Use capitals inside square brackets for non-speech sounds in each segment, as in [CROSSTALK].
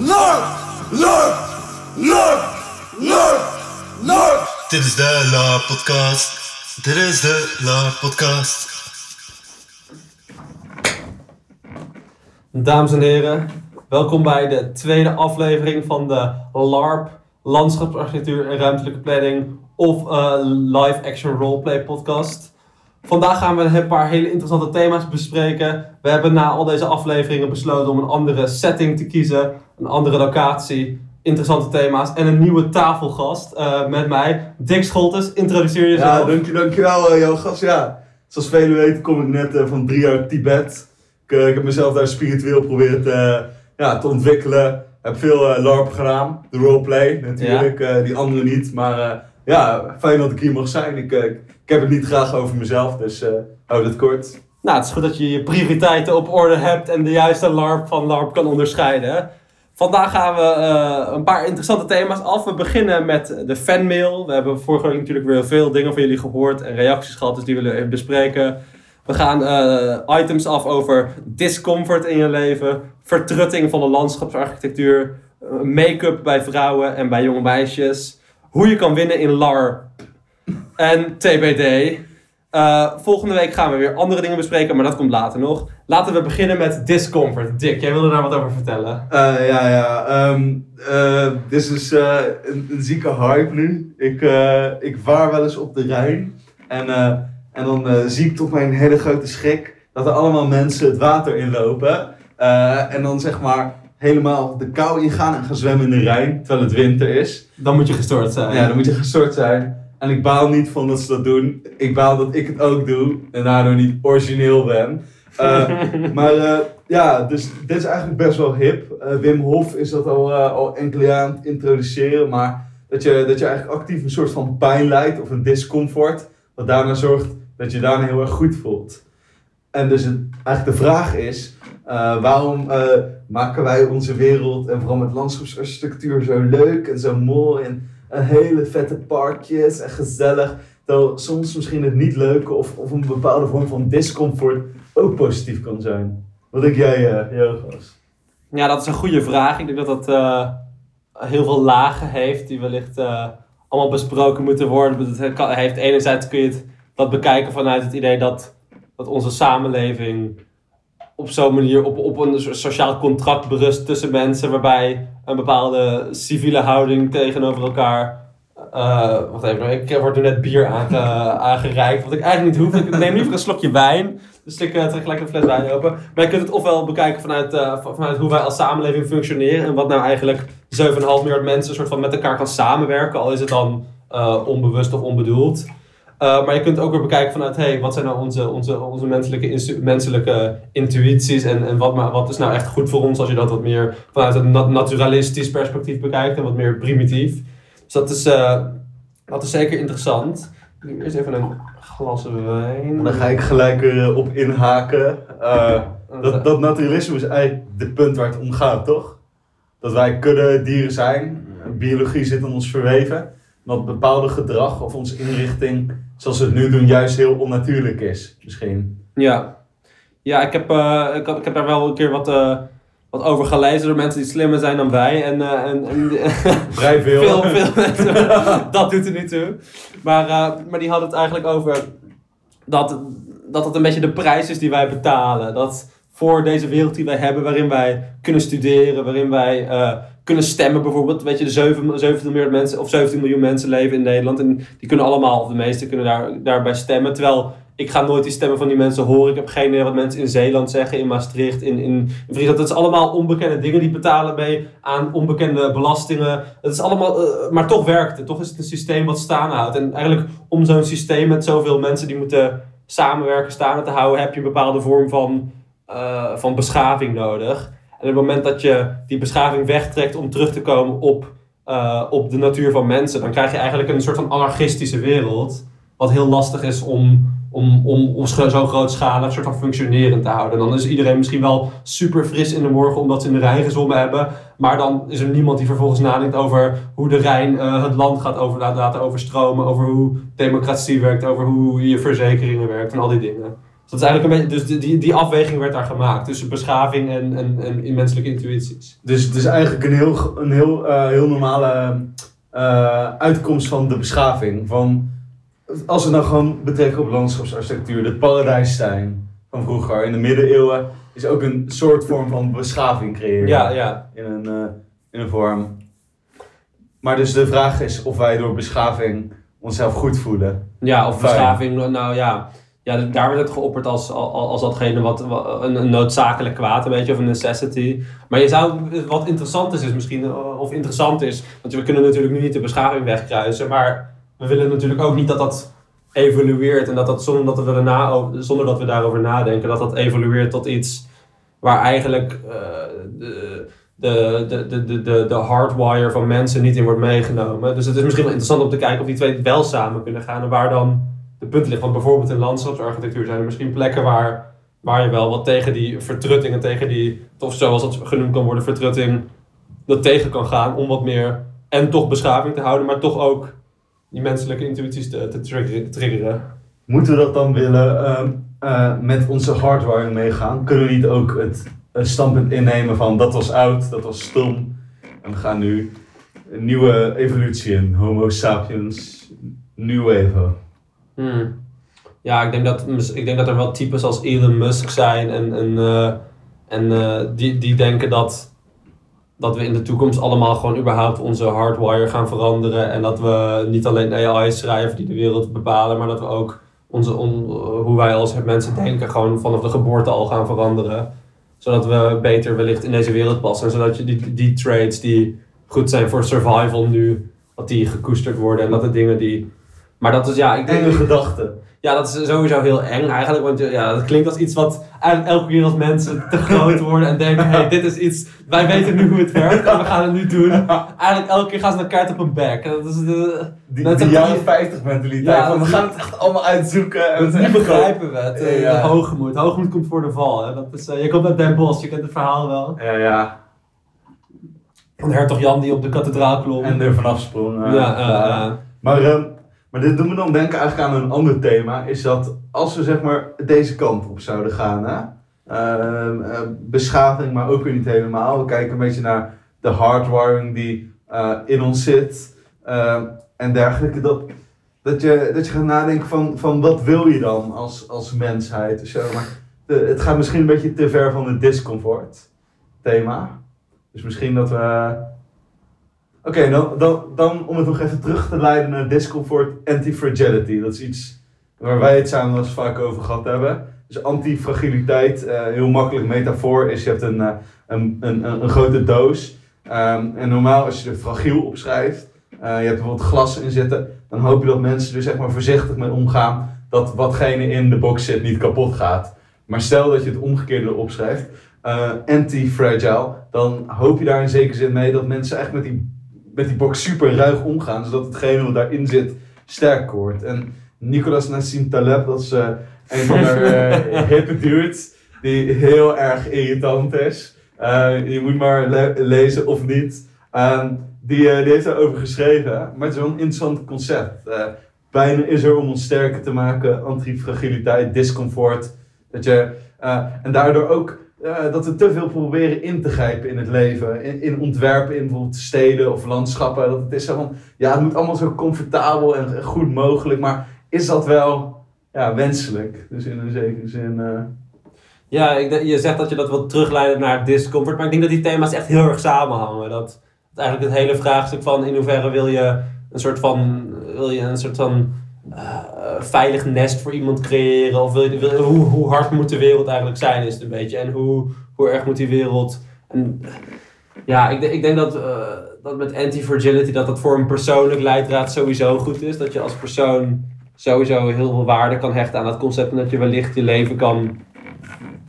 LARP, LARP, LARP, LARP, LARP. Dit is de La Podcast. Dit is de La Podcast. Dames en heren, welkom bij de tweede aflevering van de LARP, Landschapsarchitectuur en Ruimtelijke Planning of eh, Live Action Roleplay podcast. Vandaag gaan we een paar hele interessante thema's bespreken. We hebben na al deze afleveringen besloten om een andere setting te kiezen, een andere locatie, interessante thema's en een nieuwe tafelgast eh, met mij. Dick Scholtes, introduceer jezelf. Ja, dank je, dankjewel uh, jouw gast. Ja, zoals velen weten kom ik net eh, van drie jaar Tibet. Ik, eh, ik heb mezelf daar spiritueel proberen te, ja, te ontwikkelen. Heb veel eh, LARP gedaan, de roleplay natuurlijk, eh, die anderen niet. Maar eh, ja, fijn dat ik hier mag zijn. Ik, eh, ik heb het niet graag over mezelf, dus eh houd het kort. Nou, het is goed dat je je prioriteiten op orde hebt en de juiste LARP van LARP kan onderscheiden. Vandaag gaan we eh, een paar interessante thema's af. We beginnen met de fanmail. We hebben vorige week natuurlijk weer veel dingen van jullie gehoord en reacties gehad, dus die willen we even bespreken. We gaan eh, items af over discomfort in je leven, vertrutting van de landschapsarchitectuur, eh, make-up bij vrouwen en bij jonge meisjes, hoe je kan winnen in LARP en TBD. Eh, volgende week gaan we weer andere dingen bespreken, maar dat komt later nog. Laten we beginnen met discomfort. Dick, jij wilde daar wat over vertellen. Eh, ja, ja. ehm, eh, dit is een, een zieke hype nu. Ik, ik vaar wel eens op de Rijn. En, en dan zie ik tot mijn hele grote schrik dat er allemaal mensen het water inlopen. En dan zeg maar helemaal de kou ingaan en gaan zwemmen in de Rijn, terwijl het winter is. Dan moet je gestoord zijn. Ja, dan moet je gestort zijn. En ik baal niet van dat ze dat doen. Ik baal dat ik het ook doe en daardoor niet origineel ben. Eh, [LAUGHS] maar eh, ja, dus dit is eigenlijk best wel hip. Eh, Wim Hof is dat al, al enkele jaar aan het introduceren. Maar dat je, dat je eigenlijk actief een soort van pijn lijdt of een discomfort. Wat daarna zorgt dat je daarna heel erg goed voelt. En dus het, eigenlijk de vraag is, waarom maken wij onze wereld en vooral met landschapsarchitectuur zo leuk en zo mooi en hele vette parkjes en gezellig. Terwijl soms misschien het niet leuke of, of een bepaalde vorm van discomfort ook positief kan zijn. Wat denk jij, uh? Ja, dat is een goede vraag. Ik denk dat dat eh, heel veel lagen heeft die wellicht eh, allemaal besproken moeten worden. Het heeft, enerzijds kun je het, dat bekijken vanuit het idee dat, dat onze samenleving op zo'n manier op, op een sociaal contract berust tussen mensen, waarbij een bepaalde civiele houding tegenover elkaar. eh wacht even, ik word nu net bier aange, [LAUGHS] aangereikt, wat ik eigenlijk niet hoef. Ik neem liever een slokje wijn. Dus ik eh, trek gelijk een fles wijn open. Maar je kunt het ofwel bekijken vanuit, eh, van- vanuit hoe wij als samenleving functioneren. En wat nou eigenlijk 7,5 miljard mensen soort van met elkaar kan samenwerken. Al is het dan onbewust of onbedoeld. Eh, maar je kunt ook weer bekijken vanuit, hey, wat zijn nou onze, onze, onze menselijke, menselijke intuïties en, en wat, maar, wat is nou echt goed voor ons als je dat wat meer vanuit een nat- naturalistisch perspectief bekijkt en wat meer primitief. Dus dat is, eh, dat is zeker interessant. Ik doe eerst even een glas wijn. Dan ga ik gelijk inhaken. Eh, [LAUGHS] dat, dat naturalisme is eigenlijk het punt waar het om gaat, toch? Dat wij kudde dieren zijn. Biologie zit in ons verweven. Dat bepaalde gedrag of onze inrichting, zoals we het nu doen, juist heel onnatuurlijk is. Misschien. Ja, ja ik, heb, eh, ik, heb- ik heb daar wel een keer wat, eh, wat over gelezen door mensen die slimmer zijn dan wij. En, eh, en, en [LAUGHS] Vrij veel. veel, veel [LAUGHS] mensen, dat doet er niet toe. Maar, maar die hadden het eigenlijk over dat, dat het een beetje de prijs is die wij betalen. Dat voor deze wereld die wij hebben, waarin wij kunnen studeren, waarin wij kunnen stemmen bijvoorbeeld. Weet je, de 7, 17 miljard mensen of 17 miljoen mensen leven in Nederland. En die kunnen allemaal, of de meeste kunnen daar, daarbij stemmen. Terwijl ik ga nooit die stemmen van die mensen horen. Ik heb geen idee wat mensen in Zeeland zeggen, in Maastricht, in, in, Friesland. Dat is allemaal onbekende dingen. Die betalen mee aan onbekende belastingen. Het is allemaal, eh, maar toch werkt het. Toch is het een systeem wat staan houdt. En eigenlijk om zo'n systeem met zoveel mensen die moeten samenwerken, staande te houden, heb je een bepaalde vorm van, eh, van beschaving nodig. En op het moment dat je die beschaving wegtrekt om terug te komen op, eh, op de natuur van mensen, dan krijg je eigenlijk een soort van anarchistische wereld. Wat heel lastig is om, om, om, om zo grootschalig soort van functionerend te houden. En dan is iedereen misschien wel super fris in de morgen omdat ze in de Rijn gezwommen hebben. Maar dan is er niemand die vervolgens nadenkt over hoe de Rijn eh, het land gaat over, laten overstromen. Over hoe democratie werkt, over hoe je verzekeringen werkt en al die dingen. Dus, dat is eigenlijk een beetje, dus die, die, afweging werd daar gemaakt tussen beschaving en, en, en menselijke intuïties. Dus het is eigenlijk een heel, een heel, eh, heel normale eh, uitkomst van de beschaving. Van, als we nou gewoon betrekken op landschapsarchitectuur, de paradijsstijn van vroeger in de middeleeuwen is ook een soort vorm van beschaving creëren. Ja, ja. In een, eh, in een vorm. Maar dus de vraag is of wij door beschaving onszelf goed voelen. Ja, of beschaving, nou ja. Ja, daar werd het geopperd als, als, als datgene wat, een, noodzakelijk kwaad, een beetje, of een necessity. Maar je zou, wat interessant is, is misschien, eh, of interessant is, want we kunnen natuurlijk nu niet de beschaving wegkruisen, maar we willen natuurlijk ook niet dat dat evolueert en dat dat zonder dat we, over- zonder dat we daarover nadenken, dat dat evolueert tot iets waar eigenlijk de, de, de, de, de, de, de hardwire van mensen niet in wordt meegenomen. Dus het is misschien wel interessant om te kijken of die twee wel samen kunnen gaan en waar dan de punten ligt. Want bijvoorbeeld in landschapsarchitectuur zijn er misschien plekken waar, waar je wel wat tegen die vertrutting en tegen die, of zoals dat genoemd kan worden, vertrutting, dat tegen kan gaan om wat meer en toch beschaving te houden, maar toch ook die menselijke intuïties te, te trigger- triggeren. Moeten we dat dan willen ehm, eh, met onze hardware meegaan? Kunnen we niet ook het, standpunt innemen van dat was oud, dat was stom. En we gaan nu een nieuwe evolutie in. Homo sapiens, new evo. Hmm. Ja, ik denk, dat, ik denk dat er wel types als Elon Musk zijn en, en, eh, en eh, die, die denken dat, dat we in de toekomst allemaal gewoon überhaupt onze hardwire gaan veranderen. En dat we niet alleen AI's schrijven die de wereld bepalen, maar dat we ook onze, on- hoe wij als mensen denken gewoon vanaf de geboorte al gaan veranderen. Zodat we beter wellicht in deze wereld passen. En zodat je die, die traits die goed zijn voor survival nu, dat die gekoesterd worden. En dat de dingen die... Maar dat is ja, ik denk... Enge gedachten. Ja, dat is sowieso heel eng eigenlijk. Want ja, dat klinkt als iets wat eigenlijk elke keer als mensen te groot worden en denken: hey, dit is iets, wij weten nu hoe het werkt en we gaan het nu doen. Eigenlijk elke keer gaan ze naar kaart op een bek. Dat is de, Die, jaren 50 mentaliteit. Ja, van, we gaan het echt allemaal uitzoeken. En nu begrijpen we het. eh, Ja. Hoogmoed. Hoogmoed komt voor de val. Hè. Dat is, eh, je komt uit Den Bosch, je kent het verhaal wel. Ja, ja. Van hertog Jan die op de kathedraal klom. En er vanaf sprong. eh, ja, eh, ja. eh, Maar, ehm, maar dit doet me dan denken eigenlijk aan een ander thema. Is dat als we zeg maar deze kant op zouden gaan. Hè? Ehm, eh, beschaving, maar ook weer niet helemaal. We kijken een beetje naar de hardwiring die eh, in ons zit. ehm, en dergelijke. Dat, dat, je, dat je gaat nadenken van, van wat wil je dan als, als mensheid. zo. Maar het gaat misschien een beetje te ver van het discomfort thema. Dus misschien dat we Oké, dan, dan, om het nog even terug te leiden naar discomfort, anti-fragility. Dat is iets waar wij het samen wel eens vaak over gehad hebben. Dus anti-fragiliteit, eh, heel makkelijk metafoor, is je hebt een, eh, een, een, een, grote doos. Ehm, en normaal als je er fragiel op schrijft, eh, je hebt bijvoorbeeld glas in zitten, dan hoop je dat mensen er zeg maar voorzichtig mee omgaan dat watgene in de box zit niet kapot gaat. Maar stel dat je het omgekeerde erop schrijft, eh, anti-fragile, dan hoop je daar in zekere zin mee dat mensen echt met die met die box super ruig omgaan, zodat hetgene wat daarin zit sterk wordt. En Nicolas Nassim Taleb, dat is eh, een van de eh, [LAUGHS] hippe dudes, die heel erg irritant is. Eh, je moet maar le- lezen of niet. Ehm, die, die heeft daarover geschreven, maar het is wel een interessant concept. Pijn is er om ons sterker te maken, antifragiliteit, discomfort. Dat je, en daardoor ook eh, dat we te veel proberen in te grijpen in het leven. In, ontwerpen, in bijvoorbeeld steden of landschappen. Dat het is zo van, ja, het moet allemaal zo comfortabel en goed mogelijk. Maar is dat wel ja, wenselijk? Dus in een zekere zin. eh, Ja, ik, je zegt dat je dat wilt terugleiden naar discomfort, maar ik denk dat die thema's echt heel erg samenhangen. Dat, dat eigenlijk het hele vraagstuk van in hoeverre wil je een soort van, wil je een soort van eh, veilig nest voor iemand creëren, of wil je, hoe, hoe hard moet de wereld eigenlijk zijn, is het een beetje. En hoe, hoe erg moet die wereld. En, ja, ik, ik denk dat, eh, dat met anti-fragility dat dat voor een persoonlijk leidraad sowieso goed is. Dat je als persoon sowieso heel veel waarde kan hechten aan dat concept en dat je wellicht je leven kan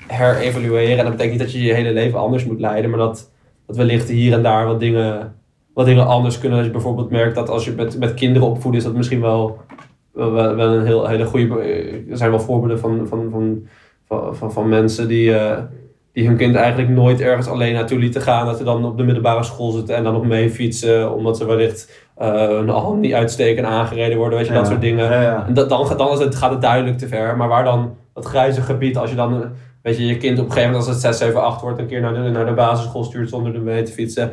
herevalueren. En dat betekent niet dat je je hele leven anders moet leiden, maar dat, dat wellicht hier en daar wat dingen, wat dingen anders kunnen. Als je bijvoorbeeld merkt dat als je met, met kinderen opvoedt, is dat misschien wel, wel, wel wel een heel, hele goede. Er zijn wel voorbeelden van, van, van, van, van, van mensen die, eh, die hun kind eigenlijk nooit ergens alleen naartoe lieten gaan. Dat ze dan op de middelbare school zitten en dan nog mee fietsen, omdat ze wellicht eh hun hand niet uitsteken en aangereden worden, weet je, dat soort dingen. Ja, ja. En dat, dan, dan is het, gaat het duidelijk te ver. Maar waar dan dat grijze gebied. Als je dan, eh, weet je, je kind op een gegeven moment als het 6, 7, 8 wordt, een keer naar de, naar de basisschool stuurt zonder ermee te fietsen.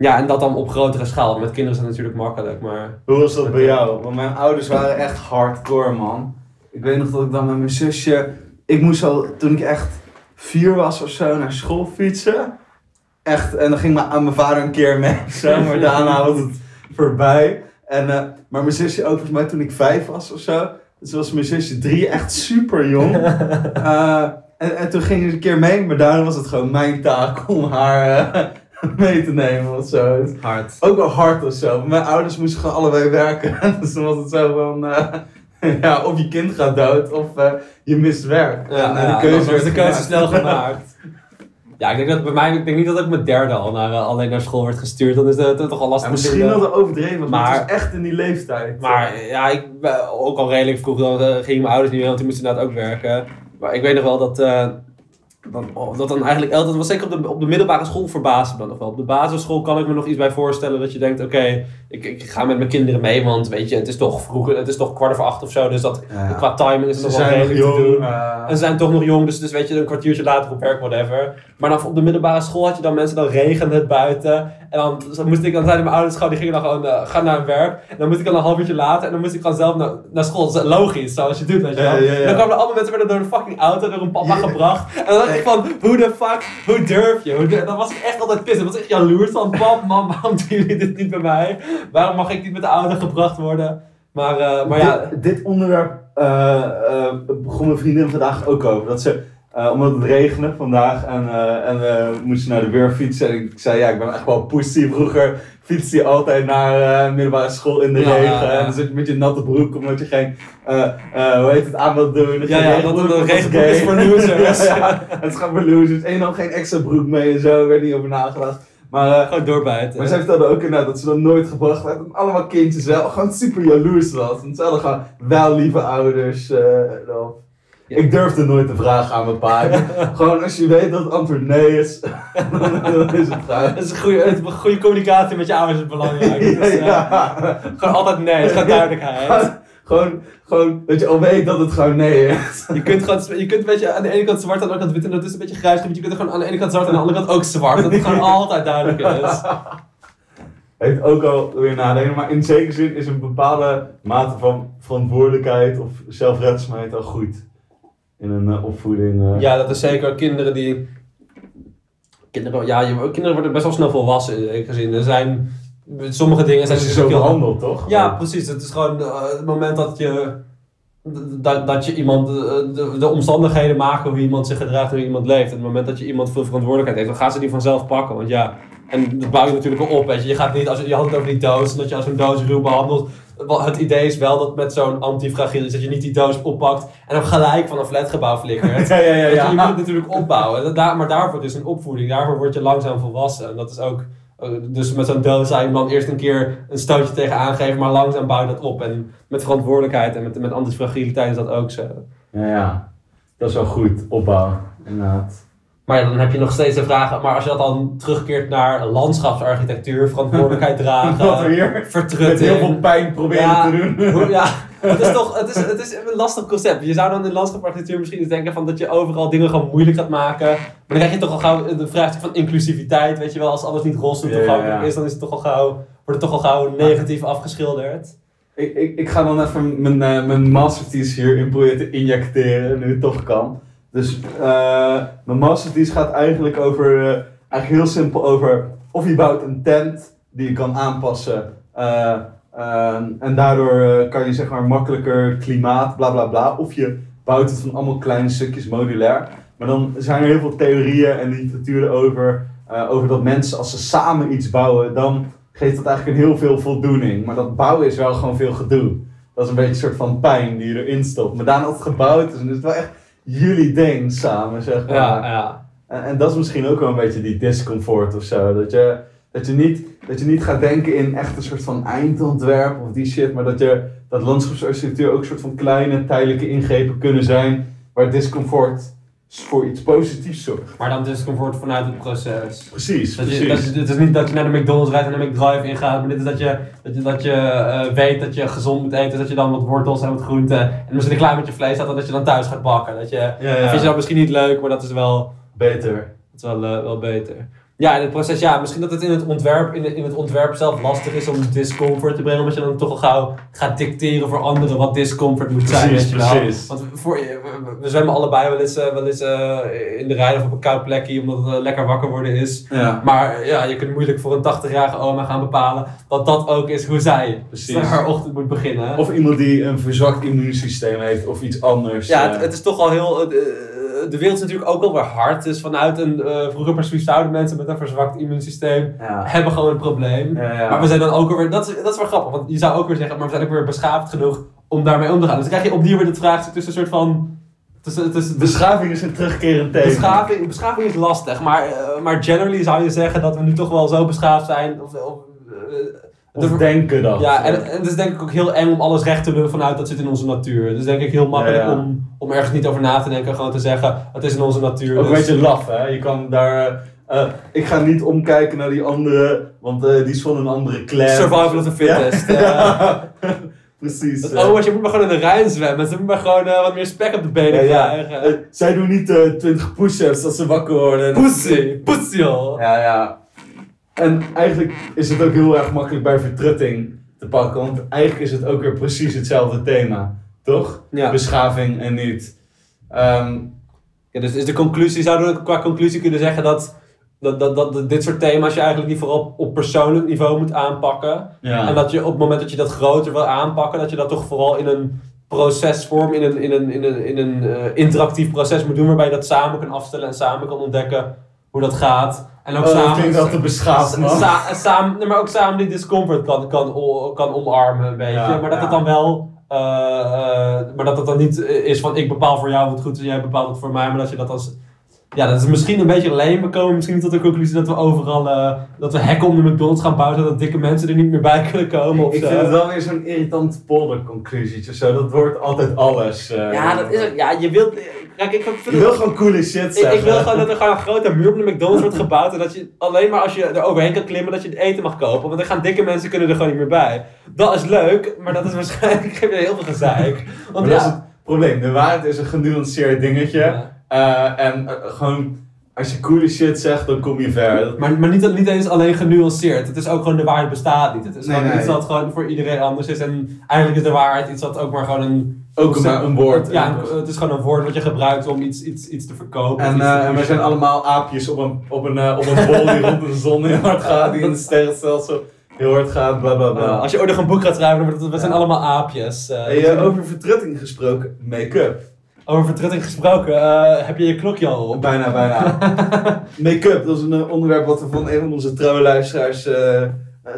Ja, en dat dan op grotere schaal. Met kinderen is dat natuurlijk makkelijk, maar... Hoe was dat bij jou? Want mijn ouders waren echt hardcore, man. Ik weet nog dat ik dan met mijn zusje... Ik moest al, toen ik echt vier was of zo, naar school fietsen. Echt, en dan ging mijn, aan mijn vader een keer mee, [LAUGHS] zo, maar daarna was het voorbij. En, eh, maar mijn zusje ook, volgens mij toen ik vijf was of zo. Dus was mijn zusje drie, echt super jong. [LAUGHS] Eh, en, en toen ging ze een keer mee, maar daarna was het gewoon mijn taak om haar eh, [LAUGHS] mee te nemen of zo. Hard. ook wel hard of zo. Mijn ouders moesten gewoon allebei werken. [LAUGHS] dus dan was het zo van... eh, [LAUGHS] ja, of je kind gaat dood of eh, je mist werk. Ja, En, eh, ja, de keuze wordt de werd keuze snel gemaakt. Ja, ik denk dat bij mij, ik denk niet dat ik mijn derde al naar, alleen naar school werd gestuurd. Dan is dat toch al Ja, lastig. misschien vinden. wel de overdreven, maar, Maar- het was echt in die leeftijd. Maar ja, ik ook al redelijk vroeg, dan gingen mijn ouders niet mee, want die moesten inderdaad ook werken. Maar ik weet nog wel dat, dat, oh, dat dan eigenlijk, dat was zeker op de, op de middelbare school verbaasde me dan nog wel. Op de basisschool kan ik me nog iets bij voorstellen dat je denkt, oké, ik, ik ga met mijn kinderen mee, want weet je, het is toch vroeger, het is toch kwart over acht of zo, dus dat, Ja. qua timing is het nog wel redelijk te doen. eh, En ze zijn toch nog jong, dus, dus weet je, een kwartiertje later op werk, whatever. Maar dan op de middelbare school had je dan mensen, dan regende het buiten. En dan, dan moest ik, dan zeiden mijn ouders gewoon, die gingen dan gewoon, eh, gaan naar hun werk. En dan moest ik dan een half uurtje later, en dan moest ik gewoon zelf naar, naar school. Dat is logisch, zoals je doet, weet je wel. Ja, ja, ja. En dan kwamen allemaal mensen werden door een fucking auto, door een papa gebracht. En dan dacht ik van, hoe de fuck, hoe durf je? Hoe durf- dan was ik echt altijd pissig. Ik was echt jaloers van, pap, mam, waarom doen jullie dit niet bij mij? Waarom mag ik niet met de auto gebracht worden? Maar, eh, maar ja, dit, dit onderwerp eh, begon mijn vriendin vandaag ook over. Dat ze, eh, omdat het regende vandaag en, eh, en we moesten naar de weer fietsen. En ik zei, ja, ik ben echt wel pussy. Vroeger fietste je altijd naar eh, middelbare school in de Ja, regen. ja, ja. En dan zit je met je natte broek omdat je geen, hoe heet het, aan wilt doen. Ja, ja, dat een regenbroek is voor losers. [LAUGHS] ja, het is gewoon voor losers. En nam geen extra broek mee en zo, er werd niet over nagedacht. Maar, gewoon doorbijten. maar zij vertelde ook inderdaad dat ze dat nooit gebracht werd. En allemaal kindjes wel gewoon super jaloers was. Want ze hadden gewoon wel lieve ouders. dan. Ik durfde nooit te vragen aan mijn pa. [LAUGHS] gewoon als je weet dat het antwoord nee is, [LAUGHS] dan is het. [LAUGHS] Dat is een goede, goede communicatie met je ouders is belangrijk. Ja, Dus, eh, ja. Gewoon altijd nee, het gewoon duidelijkheid. Gewoon, gewoon dat je al weet dat het gewoon nee is. Je kunt gewoon, je kunt een beetje aan de ene kant zwart, aan de andere kant wit en dat is een beetje grijs gebied. Je kunt gewoon aan de ene kant zwart en aan de andere kant ook zwart. Dat het gewoon altijd duidelijk is. Heeft ook al weer nadenken, maar in zekere zin is een bepaalde mate van verantwoordelijkheid of zelfredzaamheid al goed. In een eh, opvoeding. eh. Ja, dat is zeker kinderen die... Kinderen, ja, je, kinderen worden best wel snel volwassen in zekere zin. Er zijn sommige dingen... Zijn ze zo heel- behandeld, toch? Ja, precies. Het is gewoon eh, het moment dat je, dat, dat je iemand, eh, de, de omstandigheden maken hoe iemand zich gedraagt en hoe iemand leeft. En het moment dat je iemand veel verantwoordelijkheid heeft, dan gaan ze die vanzelf pakken. Want ja, en dat bouw je natuurlijk wel op. Weet je. je gaat niet, als je, je had het over die doos, dat je als een doos ruw behandelt. Het idee is wel dat met zo'n antifragiel is dat je niet die doos oppakt en hem gelijk van een flatgebouw flikkert. [LAUGHS] Ja, ja, ja. Weet je, je moet ja. het natuurlijk opbouwen. Daar, maar daarvoor is een opvoeding. Daarvoor word je langzaam volwassen. En dat is ook... eh, Dus met zo'n doos zou je dan eerst een keer een stootje tegen aangeven, maar langzaam bouw je dat op. En met verantwoordelijkheid en met, met antifragiliteit is dat ook zo. Ja, ja. Dat is wel goed. Opbouw, inderdaad. Maar dan heb je nog steeds de vraag, maar als je dat dan terugkeert naar landschapsarchitectuur, verantwoordelijkheid [LAUGHS] dragen, Wat weer? Met vertrutting. heel veel pijn proberen Ja. te doen. [LAUGHS] Hoe- Ja, [LAUGHS] het is toch het is, het is een lastig concept. Je zou dan in landschapsarchitectuur misschien eens denken van dat je overal dingen gewoon moeilijk gaat maken. Maar dan krijg je toch al gauw de vraagstuk van inclusiviteit. Weet je wel, als alles niet roze Ja, toegankelijk ja. is, dan is het toch al gauw, wordt het toch al gauw negatief afgeschilderd. Ik, ik, ik ga dan even mijn, eh, mijn masterthesis hierin proberen te injecteren, nu het toch kan. Dus eh, mijn masterthesis gaat eigenlijk over, eh, eigenlijk heel simpel over of je bouwt een tent die je kan aanpassen. eh, ehm, en daardoor kan je zeg maar makkelijker klimaat, bla bla bla. Of je bouwt het van allemaal kleine stukjes modulair. Maar dan zijn er heel veel theorieën en literatuur over, over dat mensen als ze samen iets bouwen, dan geeft dat eigenlijk een heel veel voldoening. Maar dat bouwen is wel gewoon veel gedoe. Dat is een beetje een soort van pijn die je erin stopt. Maar daarna het gebouwd is, dan is het wel echt jullie ding samen, zeg maar. Ja, ja. En, en dat is misschien ook wel een beetje die discomfort of zo. Dat je, dat je, niet, dat je niet gaat denken in echt een soort van eindontwerp of die shit. Maar dat, je, dat landschapsarchitectuur ook een soort van kleine tijdelijke ingrepen kunnen zijn. Waar discomfort voor iets positiefs zorgt. Maar dan discomfort vanuit het proces. Precies, Dat je, precies. dat, je- het is niet dat je naar de McDonald's rijdt en naar de McDrive ingaat, maar dit is dat je, dat je, dat je eh, weet dat je gezond moet eten, dat je dan wat wortels en wat groenten en misschien een klein beetje vlees had en dat je dan thuis gaat bakken. Dat je, ja, dat vind je ja. dat misschien niet leuk, maar dat is wel, Beter. dat is wel, eh, wel beter. Ja, in het proces, ja, misschien dat het in het ontwerp, in, in het ontwerp zelf lastig is om discomfort te brengen, omdat je dan toch al gauw gaat dicteren voor anderen wat discomfort moet zijn. Precies, je precies. Want voor, we, we zwemmen allebei wel eens, eh, wel eens eh, in de rij of op een koud plekje, omdat het eh, lekker wakker worden is. Ja. Maar ja, je kunt moeilijk voor een 80-jarige oma gaan bepalen dat dat ook is hoe zij Precies. haar ochtend moet beginnen. Of iemand die een verzwakt immuunsysteem heeft of iets anders. ja, het, het is toch al heel. de wereld is natuurlijk ook wel weer hard. Dus vanuit een. eh, vroeger precies zouden mensen met een verzwakt immuunsysteem ja. hebben gewoon een probleem. Ja, ja. Maar we zijn dan ook weer. Dat is, dat is wel grappig, want je zou ook weer zeggen, maar we zijn ook weer beschaafd genoeg om daarmee om te gaan. Dus dan krijg je opnieuw weer het vraagstuk tussen een soort van. Tussen, tussen, Beschaving is een terugkerend thema. Beschaving, beschaving is lastig, maar, eh, maar generally zou je zeggen dat we nu toch wel zo beschaafd zijn. Of, of, eh, Of de- denken dat. ja, en, en het is denk ik ook heel eng om alles recht te doen vanuit dat zit in onze natuur. Het is denk ik heel makkelijk Ja, ja. Om, om ergens niet over na te denken, gewoon te zeggen, het is in onze natuur. Ook een dus- beetje laf, hè? Je kan daar. eh, ik ga niet omkijken naar die andere, want die is van een andere clan. Survival of the fittest. Ja. [LAUGHS] Precies. Dat- oh, je moet maar gewoon in de Rijn zwemmen. Ze moeten maar gewoon eh, wat meer spek op de benen Ja, krijgen. Eh, zij doen niet eh 20 push-ups als ze wakker worden. Pussy, pussy joh. Ja, ja. En eigenlijk is het ook heel erg makkelijk bij vertrutting te pakken, want eigenlijk is het ook weer precies hetzelfde thema, toch? Ja. Beschaving en niet. Ehm, Ja, dus is de conclusie, zouden we qua conclusie kunnen zeggen dat, dat, dat, dat dit soort thema's je eigenlijk niet vooral op, persoonlijk niveau moet aanpakken. ja. En dat je op het moment dat je dat groter wil aanpakken, dat je dat toch vooral in een procesvorm, in een, in een, in een, in een eh, interactief proces moet doen, waarbij je dat samen kan afstellen en samen kan ontdekken hoe dat gaat. En ook Oh, dat samen. klinkt wel te beschaafd, man. sa- sa- samen, nee, maar ook samen die discomfort kan, kan, kan omarmen, een beetje. Ja, maar dat ja. het dan wel. eh, eh, maar dat het dan niet is van ik bepaal voor jou wat goed is en jij bepaalt het voor mij, maar dat je dat als. Ja, dat is misschien een beetje alleen. We komen misschien tot de conclusie dat we overal. eh, dat we hekken om de McDonald's gaan bouwen, zodat dikke mensen er niet meer bij kunnen komen. Of ik zo. vind het wel weer zo'n irritant polderconclusietje. Zo, dat wordt altijd alles. eh. Ja, dat is ook. Ja, je wilt. Kijk, ik vind Je wil gewoon coole shit Ik, zeggen. ik wil gewoon dat er gewoon een grote muur op de McDonald's wordt gebouwd. En dat je alleen maar als je er overheen kan klimmen, dat je het eten mag kopen. Want dan gaan dikke mensen kunnen er gewoon niet meer bij. Dat is leuk, maar dat is waarschijnlijk [LAUGHS] geef je heel veel gezeik. Want Maar dat is het probleem. De waarheid is een genuanceerd dingetje. Ja. Eh, en eh, gewoon, als je coole shit zegt, dan kom je ver. Dat- Maar, maar niet, niet eens alleen genuanceerd. Het is ook gewoon de waarheid bestaat niet. Het is Nee, gewoon nee. iets wat gewoon voor iedereen anders is. En eigenlijk is de waarheid iets wat ook maar gewoon een... Ook een woord. Ja, een- het is gewoon een woord wat je gebruikt om iets, iets, iets te verkopen. En, eh, en wij zijn allemaal aapjes op een, op een, op een bol die rond de zon heel hard gaat, die in het sterrenstelsel heel hard gaat, bla bla bla. Als je ooit nog een boek gaat schrijven, dan wordt het, we zijn allemaal aapjes. Hey, eh, over vertrutting gesproken, make-up. Over vertrutting gesproken, eh, heb je je klokje al op? Bijna, bijna. [LAUGHS] make-up, dat is een eh, onderwerp wat we van een van onze trouwe luisteraars te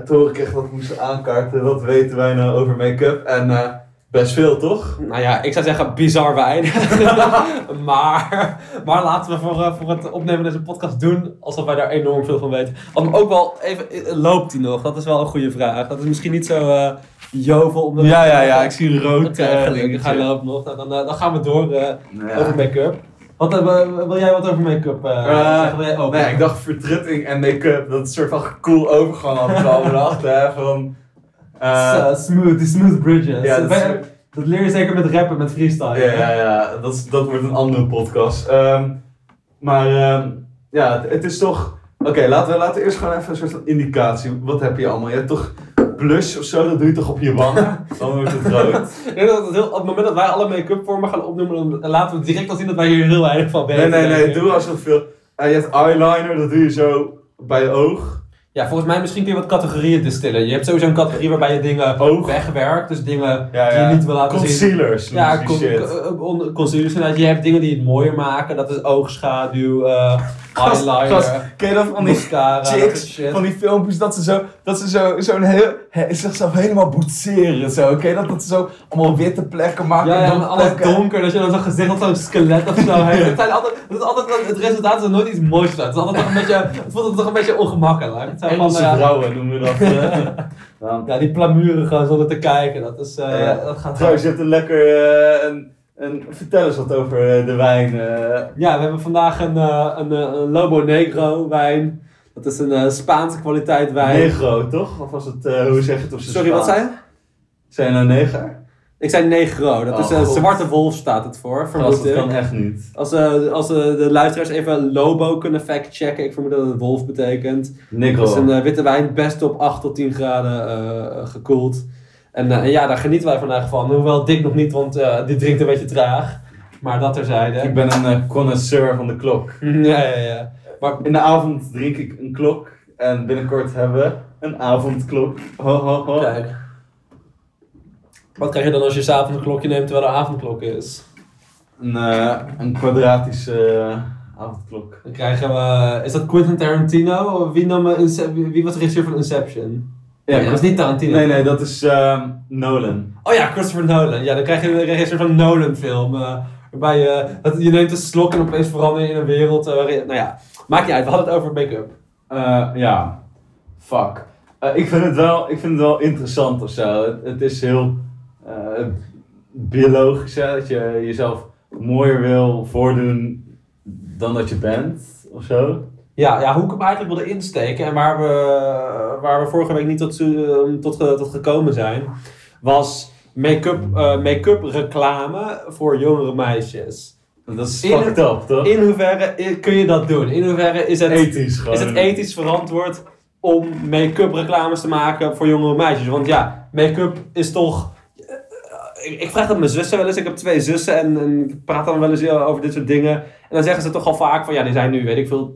horen kregen dat we moesten aankaarten. Wat weten wij nou over make-up? En best veel, toch? Nou ja, ik zou zeggen bizar weinig. [LAUGHS] maar, maar laten we voor, eh, voor het opnemen van deze podcast doen alsof wij daar enorm veel van weten. Me ook wel even, eh, loopt die nog? Dat is wel een goede vraag. Dat is misschien niet zo eh, jovel. Omdat Ja, ja, ja, ik zie rood. Eh, gelukkig. Hij loopt nog. Nou, dan, dan gaan we door Nou ja. over make-up. Wat, wil- jij wat over make-up zeggen? Ook? Nee, ik dacht vertrutting en make-up, dat is een soort van cool overgang hadden we al bedacht, hè, van... eh, smooth, die smooth bridges. Ja, dat, is- leer je zeker met rappen, met freestyle. ja, ja, ja, dat, is, dat wordt een andere podcast. Ehm, maar ehm, ja, het, het is toch... Oké, laten, we, laten we eerst gewoon even een soort van indicatie. Wat heb je allemaal? Je hebt toch blush of zo, dat doe je toch op je wangen? [LAUGHS] Dan wordt het rood. Denk dat het heel, op het moment dat wij alle make-up vormen gaan opnoemen, dan laten we direct al zien dat wij hier heel weinig van Nee, weten. nee, nee, ik. doe alsof veel... Eh, je hebt eyeliner, dat doe je zo bij je oog. Ja, volgens mij misschien kun je wat categorieën distillen. Je hebt sowieso een categorie waarbij je dingen Oog. wegwerkt, dus dingen Ja, die je niet wil laten zien. Concealers, Ja, con shit. con- con- concealers. Je hebt dingen die het mooier maken, dat is oogschaduw, eh Gast, gast, Ken je dat van die mascara, chicks, shit. van die filmpjes dat ze zo, dat ze zo, zo'n heel, he, zichzelf helemaal boetseren zo, oké? Dat, dat ze zo allemaal witte plekken maken, Ja, ja, en alles donker, dat je dan zo'n gezicht als zo'n skelet of zo heeft. [LAUGHS] Het, zijn altijd, het, is altijd, het resultaat is nooit iets moois. uit. Het, is altijd toch een beetje, het voelt altijd toch een beetje ongemakkelijk. Het zijn Engelse vrouwen noemen we dat. [LAUGHS] Ja, die plamuren gewoon zonder te kijken, dat, is, eh, Ja. dat gaat Trouwens, je hebt een lekker, eh, een, En vertel eens wat over eh, de wijn. eh. Ja, we hebben vandaag een, eh, een, een Lobo Negro wijn. Dat is een Spaanse kwaliteit wijn. negro, toch? Of was het, hoe zeg je het op Sorry, wat zei je? Zijn je nou neger? Ik zei negro. Dat Oh, is een God. zwarte wolf staat het voor, Gast, vermoed dat ik. kan echt niet. Als, eh, als de luisteraars even Lobo kunnen factchecken, ik vermoed dat het wolf betekent. Negro. Het is een witte wijn, best op 8 tot 10 graden gekoeld. En eh, ja, daar genieten wij vandaag van. Hoewel Dick nog niet, want eh, die drinkt een beetje traag. Maar dat terzijde. Ik ben een eh, connoisseur van de klok. [LAUGHS] Ja, ja, ja. Maar In de avond drink ik een klok. En binnenkort hebben we een avondklok. Ho, ho, ho. kijk. Wat krijg je dan als je s'avonds een klokje neemt terwijl er avondklok is? Een, een kwadratische avondklok. Dan krijgen we... Is dat Quentin Tarantino? Wie, nam, wie was de regisseur van Inception? Ja, nee, dat is niet Tarantino. Nee, nee, dat is ehm, Nolan. Oh ja, Christopher Nolan. Ja, dan krijg je een regisseur van Nolan film. eh, waarbij je, dat, je neemt een slok en opeens verander je in een wereld eh, waarin... Nou ja, maakt niet uit. We hadden het over make-up. Eh, ja, fuck. Eh, ik, vind het wel, ik vind het wel interessant of zo. Het, het is heel eh, biologisch, hè, dat je jezelf mooier wil voordoen dan dat je bent, of zo. Ja, ja, hoe ik hem eigenlijk wilde insteken en waar we, waar we vorige week niet tot, zo- tot, tot gekomen zijn, was make-up eh, make-up reclame voor jongere meisjes. Dat is In- fucked up, toch? In hoeverre kun je dat doen? In hoeverre is het, Ethisch gewoon. is het ethisch verantwoord om make-up reclames te maken voor jongere meisjes? Want ja, make-up is toch. Ik, ik vraag dat mijn zussen wel eens. Ik heb twee zussen en, en ik praat dan wel eens over dit soort dingen. En dan zeggen ze toch al vaak van ja, die zijn nu, weet ik veel,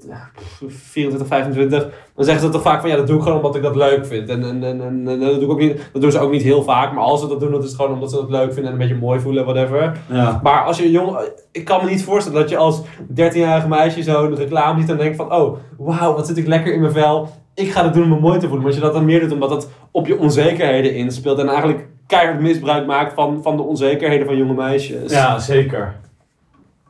24, 25. Dan zeggen ze toch vaak van ja, dat doe ik gewoon omdat ik dat leuk vind. En, en, en, en, en dat, doe ik ook niet, dat doen ze ook niet heel vaak. Maar als ze dat doen, dat is het gewoon omdat ze dat leuk vinden en een beetje mooi voelen, whatever. Ja. Maar als je jong, ik kan me niet voorstellen dat je als 13-jarige meisje zo'n reclame ziet en denkt van, oh, wauw, wat zit ik lekker in mijn vel. Ik ga dat doen om me mooi te voelen. Maar als je dat dan meer doet omdat het op je onzekerheden inspeelt en eigenlijk keihard misbruik maakt van, van de onzekerheden van jonge meisjes. ja, zeker.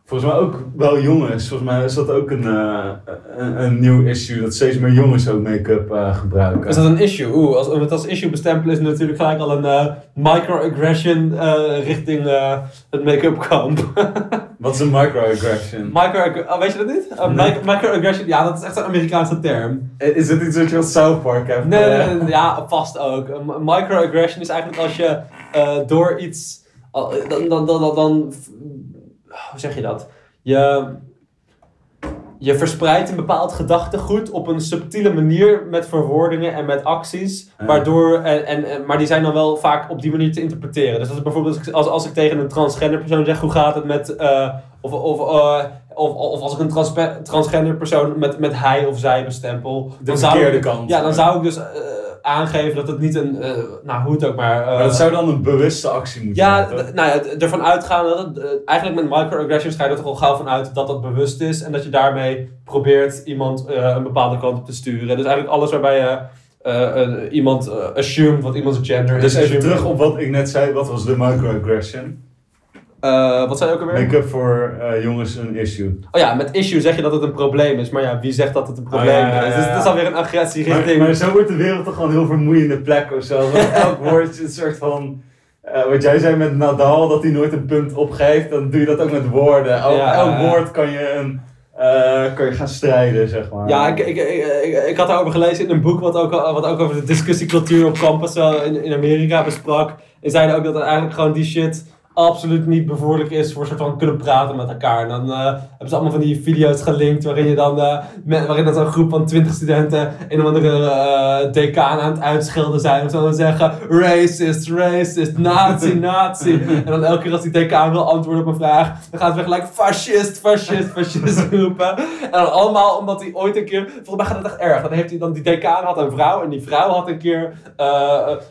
Volgens mij ook wel jongens. Volgens mij is dat ook een, eh, een, een nieuw issue. Dat steeds meer jongens ook make-up eh, gebruiken. Is dat een issue? Oeh, als we het als issue bestempelen is het natuurlijk gelijk al een eh, microaggression richting het make-up kamp. [LAUGHS] Wat is een microaggression? Micro, oh, weet je dat niet? Uh, Nee. microaggression, ja, dat is echt een Amerikaanse term. Is dit iets wat je als South Park hebt? Nee, nee, nee, ja, vast ook. Een microaggression is eigenlijk als je door iets. dan, dan, dan, dan- Hoe zeg je dat? Je. Je verspreidt een bepaald gedachtegoed op een subtiele manier met verwoordingen en met acties. Waardoor, en, en, en- maar die zijn dan wel vaak op die manier te interpreteren. Dus is bijvoorbeeld als ik, als, als ik tegen een transgender persoon zeg hoe gaat het met. eh, of, of, eh, of, of als ik een transgender persoon met, met hij of zij bestempel. De dan zou ik- kant. ja, dan zou ik dus eh, aangeven dat het niet een, eh, nou hoe het ook maar. Maar dat zou dan een bewuste actie moeten ja, zijn, d- nou ja, ervan uitgaan dat het, eh, eigenlijk met microaggressions ga je er toch al gauw van uit dat dat bewust is en dat je daarmee probeert iemand een bepaalde kant op te sturen. Dus eigenlijk alles waarbij je iemand assumed wat iemands gender Dus is. even assumed- terug op wat ik net zei. Wat was de microaggression? Eh, wat zei je ook alweer? Make-up voor eh, jongens een issue. Oh ja, met issue zeg je dat het een probleem is, maar ja, wie zegt dat het een probleem Oh, ja, ja, is? Dus het is alweer een agressie Maar, richting. maar zo wordt de wereld toch gewoon een heel vermoeiende plek of zo. Elk [LAUGHS] woord is een soort van... eh, wat jij zei met Nadal, dat hij nooit een punt opgeeft, dan doe je dat ook met woorden. Elk, woord kan je, een, kan je gaan strijden, zeg maar. Ja, ik, ik, ik, ik, had daarover gelezen in een boek wat ook, wat ook over de discussiecultuur op campus wel in, in Amerika besprak. En zeiden ook dat eigenlijk gewoon die shit absoluut niet bevorderlijk is voor soort van kunnen praten met elkaar. En dan eh, hebben ze allemaal van die video's gelinkt waarin je dan, met, waarin dan zo'n groep van 20 studenten een of andere eh decaan aan het uitschelden zijn. Of zo dan zeggen, racist, racist, nazi, [LAUGHS] nazi. en dan elke keer als die decaan wil antwoorden op een vraag, dan gaat het weer gelijk fascist, fascist, fascist [LAUGHS] roepen. En dan allemaal omdat hij ooit een keer, volgens mij gaat het echt erg. Dan heeft hij dan, die decaan had een vrouw en die vrouw had een keer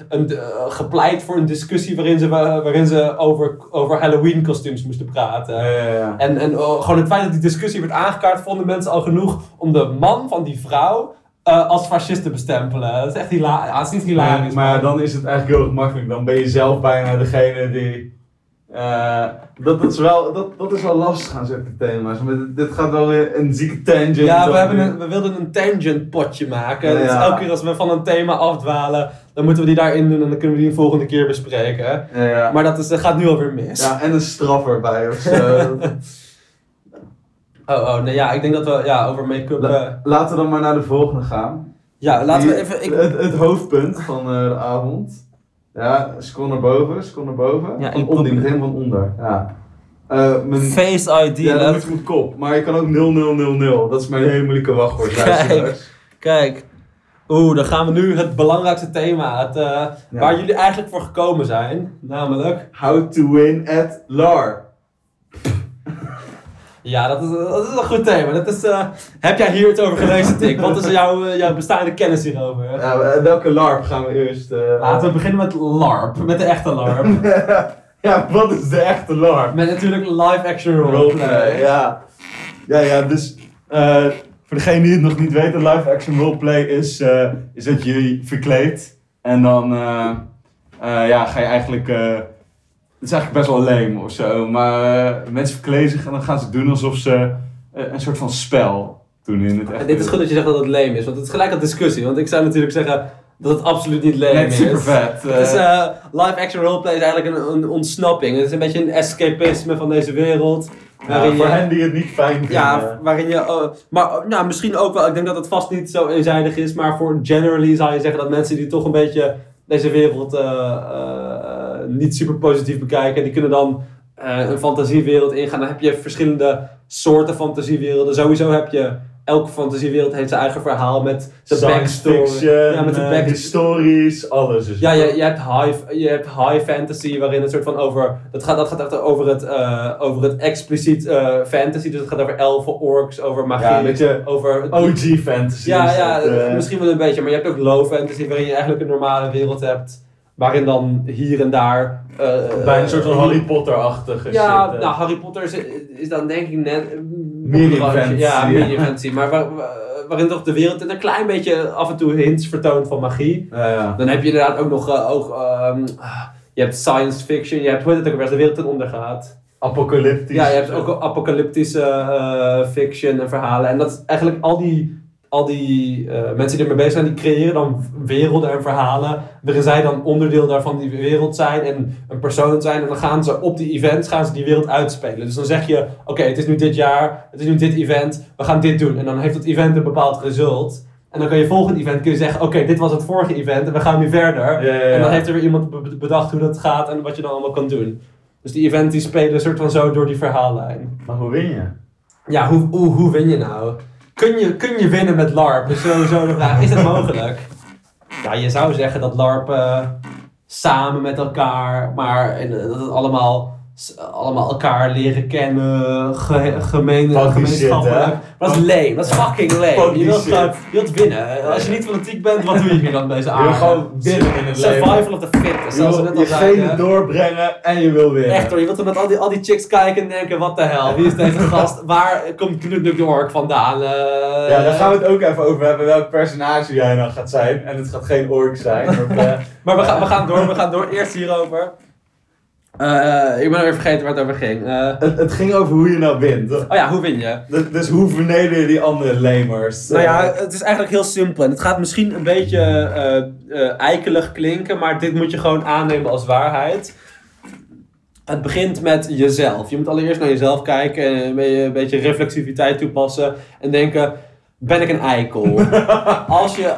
een, gepleit voor een discussie waarin ze, waarin ze over, over Halloween kostuums moesten praten. Ja, ja, ja. En, en oh, gewoon het feit dat die discussie werd aangekaart, vonden mensen al genoeg om de man van die vrouw eh, als fascist te bestempelen. Dat is echt hilarisch. Ja, het is niet hilarisch. Maar, maar dan is het eigenlijk heel erg makkelijk. Dan ben je zelf bijna degene die Eh, dat, is wel, dat, dat is wel lastig aan zulke thema's. Maar dit, dit gaat wel weer een zieke tangent. Ja, we, hebben een, we wilden een tangent potje maken. Dus elke keer als we van een thema afdwalen, dan moeten we die daarin doen en dan kunnen we die een volgende keer bespreken. Ja, ja. Maar dat, is, dat gaat nu alweer mis. ja, en een straf erbij of zo. [LAUGHS] Oh, oh, nee, ja, ik denk dat we ja, over make-up... La- eh, Laten we dan maar naar de volgende gaan. ja, laten we even... Ik, Het, het hoofdpunt van eh, de avond. Ja, scroll naar boven, scroll naar boven. Ja, van onder, begin van onder. Ja. Eh, mijn, Face ID, ja, dan let- moet mijn kop. Maar je kan ook 0000. Dat is mijn hele moeilijke wachtwoord. [LAUGHS] Kijk. Kijk. Oeh, dan gaan we nu het belangrijkste thema, het, eh, Ja. waar jullie eigenlijk voor gekomen zijn. Namelijk... How to win at LAR. Ja, dat is, dat is een goed thema. Dat is, eh, heb jij hier iets over gelezen, Tik? Wat is jouw, eh, jouw bestaande kennis hierover? Ja, eh, welke LARP gaan we eerst... Laten we beginnen met LARP, met de echte LARP. [LAUGHS] ja, wat is de echte LARP? met natuurlijk live-action roleplay. Roleplay, ja. Ja, ja, dus voor degene die het nog niet weten, live action roleplay is, is dat je verkleedt en dan ja, ga je eigenlijk. Het is eigenlijk best wel lame of zo, maar eh, mensen verkleden zich en dan gaan ze doen alsof ze eh, een soort van spel doen in het echt. En dit is goed dat je zegt dat het lame is, want het is gelijk een discussie. Want ik zou natuurlijk zeggen dat het absoluut niet lame Nee, is. super vet. Het is, eh, live-action roleplay is eigenlijk een, een ontsnapping. Het is een beetje een escapisme van deze wereld. waarin voor je- hen die het niet fijn vinden. Ja, waarin je. eh, maar eh, nou, misschien ook wel. Ik denk dat het vast niet zo eenzijdig is. Maar voor generally zou je zeggen dat mensen die toch een beetje deze wereld niet super positief bekijken. Die kunnen dan eh, een fantasiewereld ingaan. Dan heb je verschillende soorten fantasiewerelden. Sowieso heb je. Elke fantasiewereld heeft zijn eigen verhaal met zijn backstory. fiction, ja, met de eh, back- historisch, alles. is ja, je, je, hebt high, je hebt high fantasy waarin het soort van over. Dat gaat, dat gaat echt over het, eh, over het expliciet eh, fantasy. Dus het gaat over elfen, orks, over magie. Ja, een beetje over. OG fantasy. ja, ja, eh. misschien wel een beetje. Maar je hebt ook low fantasy waarin je eigenlijk een normale wereld hebt. Waarin dan hier en daar. eh, Bij een soort van eh, Harry Potter-achtige Ja, shit. nou Harry Potter is, is dan denk ik net... branche. fantasy, Ja, mini fantasy. Maar waar- waar- waarin toch de wereld een klein beetje af en toe hints vertoont van magie. Dan heb je inderdaad ook nog, eh, ook, ehm, je hebt science fiction, je hebt, hoe heet het ook weer, de wereld ten onder gaat. Apocalyptisch. Ja, je hebt ook apocalyptische fiction en verhalen. En dat is eigenlijk al die, al die eh, mensen die ermee bezig zijn, die creëren dan werelden en verhalen. Waarin zij dan onderdeel daarvan die wereld zijn en een persoon zijn. En dan gaan ze op die events, gaan ze die wereld uitspelen. Dus dan zeg je, oké, het is nu dit jaar, het is nu dit event, we gaan dit doen. En dan heeft dat event een bepaald result. En dan kan je volgend event kun je zeggen, oké, dit was het vorige event en we gaan nu verder. Ja, ja, ja. En dan heeft er weer iemand be- bedacht hoe dat gaat en wat je dan allemaal kan doen. Dus die events die spelen een soort van zo door die verhaallijn. Maar hoe win je? Ja, hoe, hoe, hoe win je nou? Kun je, kun je winnen met LARP? Is sowieso de vraag. Is het mogelijk? Ja, je zou zeggen dat LARP eh, samen met elkaar, maar dat het allemaal, allemaal elkaar leren kennen, ge, gemeen, gemeenschappelijk. shit? Maar dat is lame, dat is fucking lame. Je wilt, gewoon, je wilt winnen. Als je niet fanatiek bent, wat doe je hier dan deze Je aarde? wil gewoon winnen in het leven. Survival of the fittest, Je wil net al je genen doorbrengen en je wil winnen. Echt hoor, je wilt er met al die, al die chicks kijken en denken, wat de hel, wie is [LAUGHS] deze gast? Waar komt Knut de Ork vandaan? Eh, Ja, daar gaan we het ook even over hebben welk personage jij dan gaat zijn. En het gaat geen ork zijn. Maar, [LAUGHS] eh, Maar we gaan, we gaan door, we gaan door. Eerst hierover. Eh, ik ben alweer vergeten waar het over ging. Eh, het, het ging over hoe je nou wint. oh ja, hoe win je? Dus, dus hoe verneder je die andere lemers? Nou ja, het is eigenlijk heel simpel. En het gaat misschien een beetje eh, eh, eikelig klinken, maar dit moet je gewoon aannemen als waarheid. Het begint met jezelf. Je moet allereerst naar jezelf kijken en een beetje, reflexiviteit toepassen en denken. Ben ik een eikel? Als, [LAUGHS] je,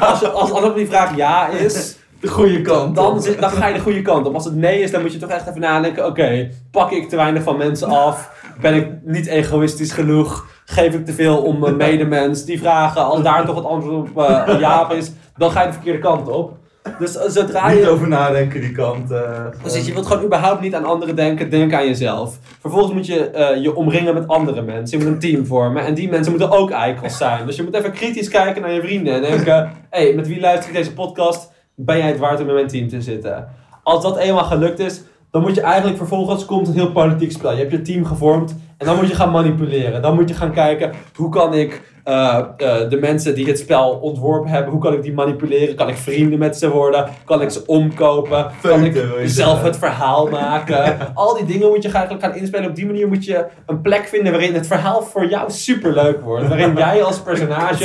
als, je, als, als die vraag ja is, de goede kant. dan, zit- dan ga je de goede kant op. Als het nee is, dan moet je toch echt even nadenken. Oké, pak ik te weinig van mensen af? Ben ik niet egoïstisch genoeg? Geef ik te veel om mijn [LAUGHS] medemens? Die vragen, als daar toch het antwoord op eh, ja is, dan ga je de verkeerde kant op. Dus eh, zodra Niet je... over nadenken die kant. eh, Dus je wilt gewoon überhaupt niet aan anderen denken, denk aan jezelf. Vervolgens moet je je omringen met andere mensen. Je moet een team vormen en die mensen moeten ook eikels zijn. Dus je moet even kritisch kijken naar je vrienden en denken: hé, hey, met wie luister ik deze podcast? Ben jij het waard om in mijn team te zitten? Als dat eenmaal gelukt is, dan moet je eigenlijk vervolgens komt een heel politiek spel. Je hebt je team gevormd en dan moet je gaan manipuleren. Dan moet je gaan kijken hoe kan ik eh, eh, de mensen die het spel ontworpen hebben, hoe kan ik die manipuleren? Kan ik vrienden met ze worden? Kan ik ze omkopen? Kan ik zelf het verhaal maken? [LAUGHS] Al die dingen moet je eigenlijk gaan inspelen. Op die manier moet je een plek vinden waarin het verhaal voor jou superleuk wordt. Waarin [LAUGHS] jij als personage.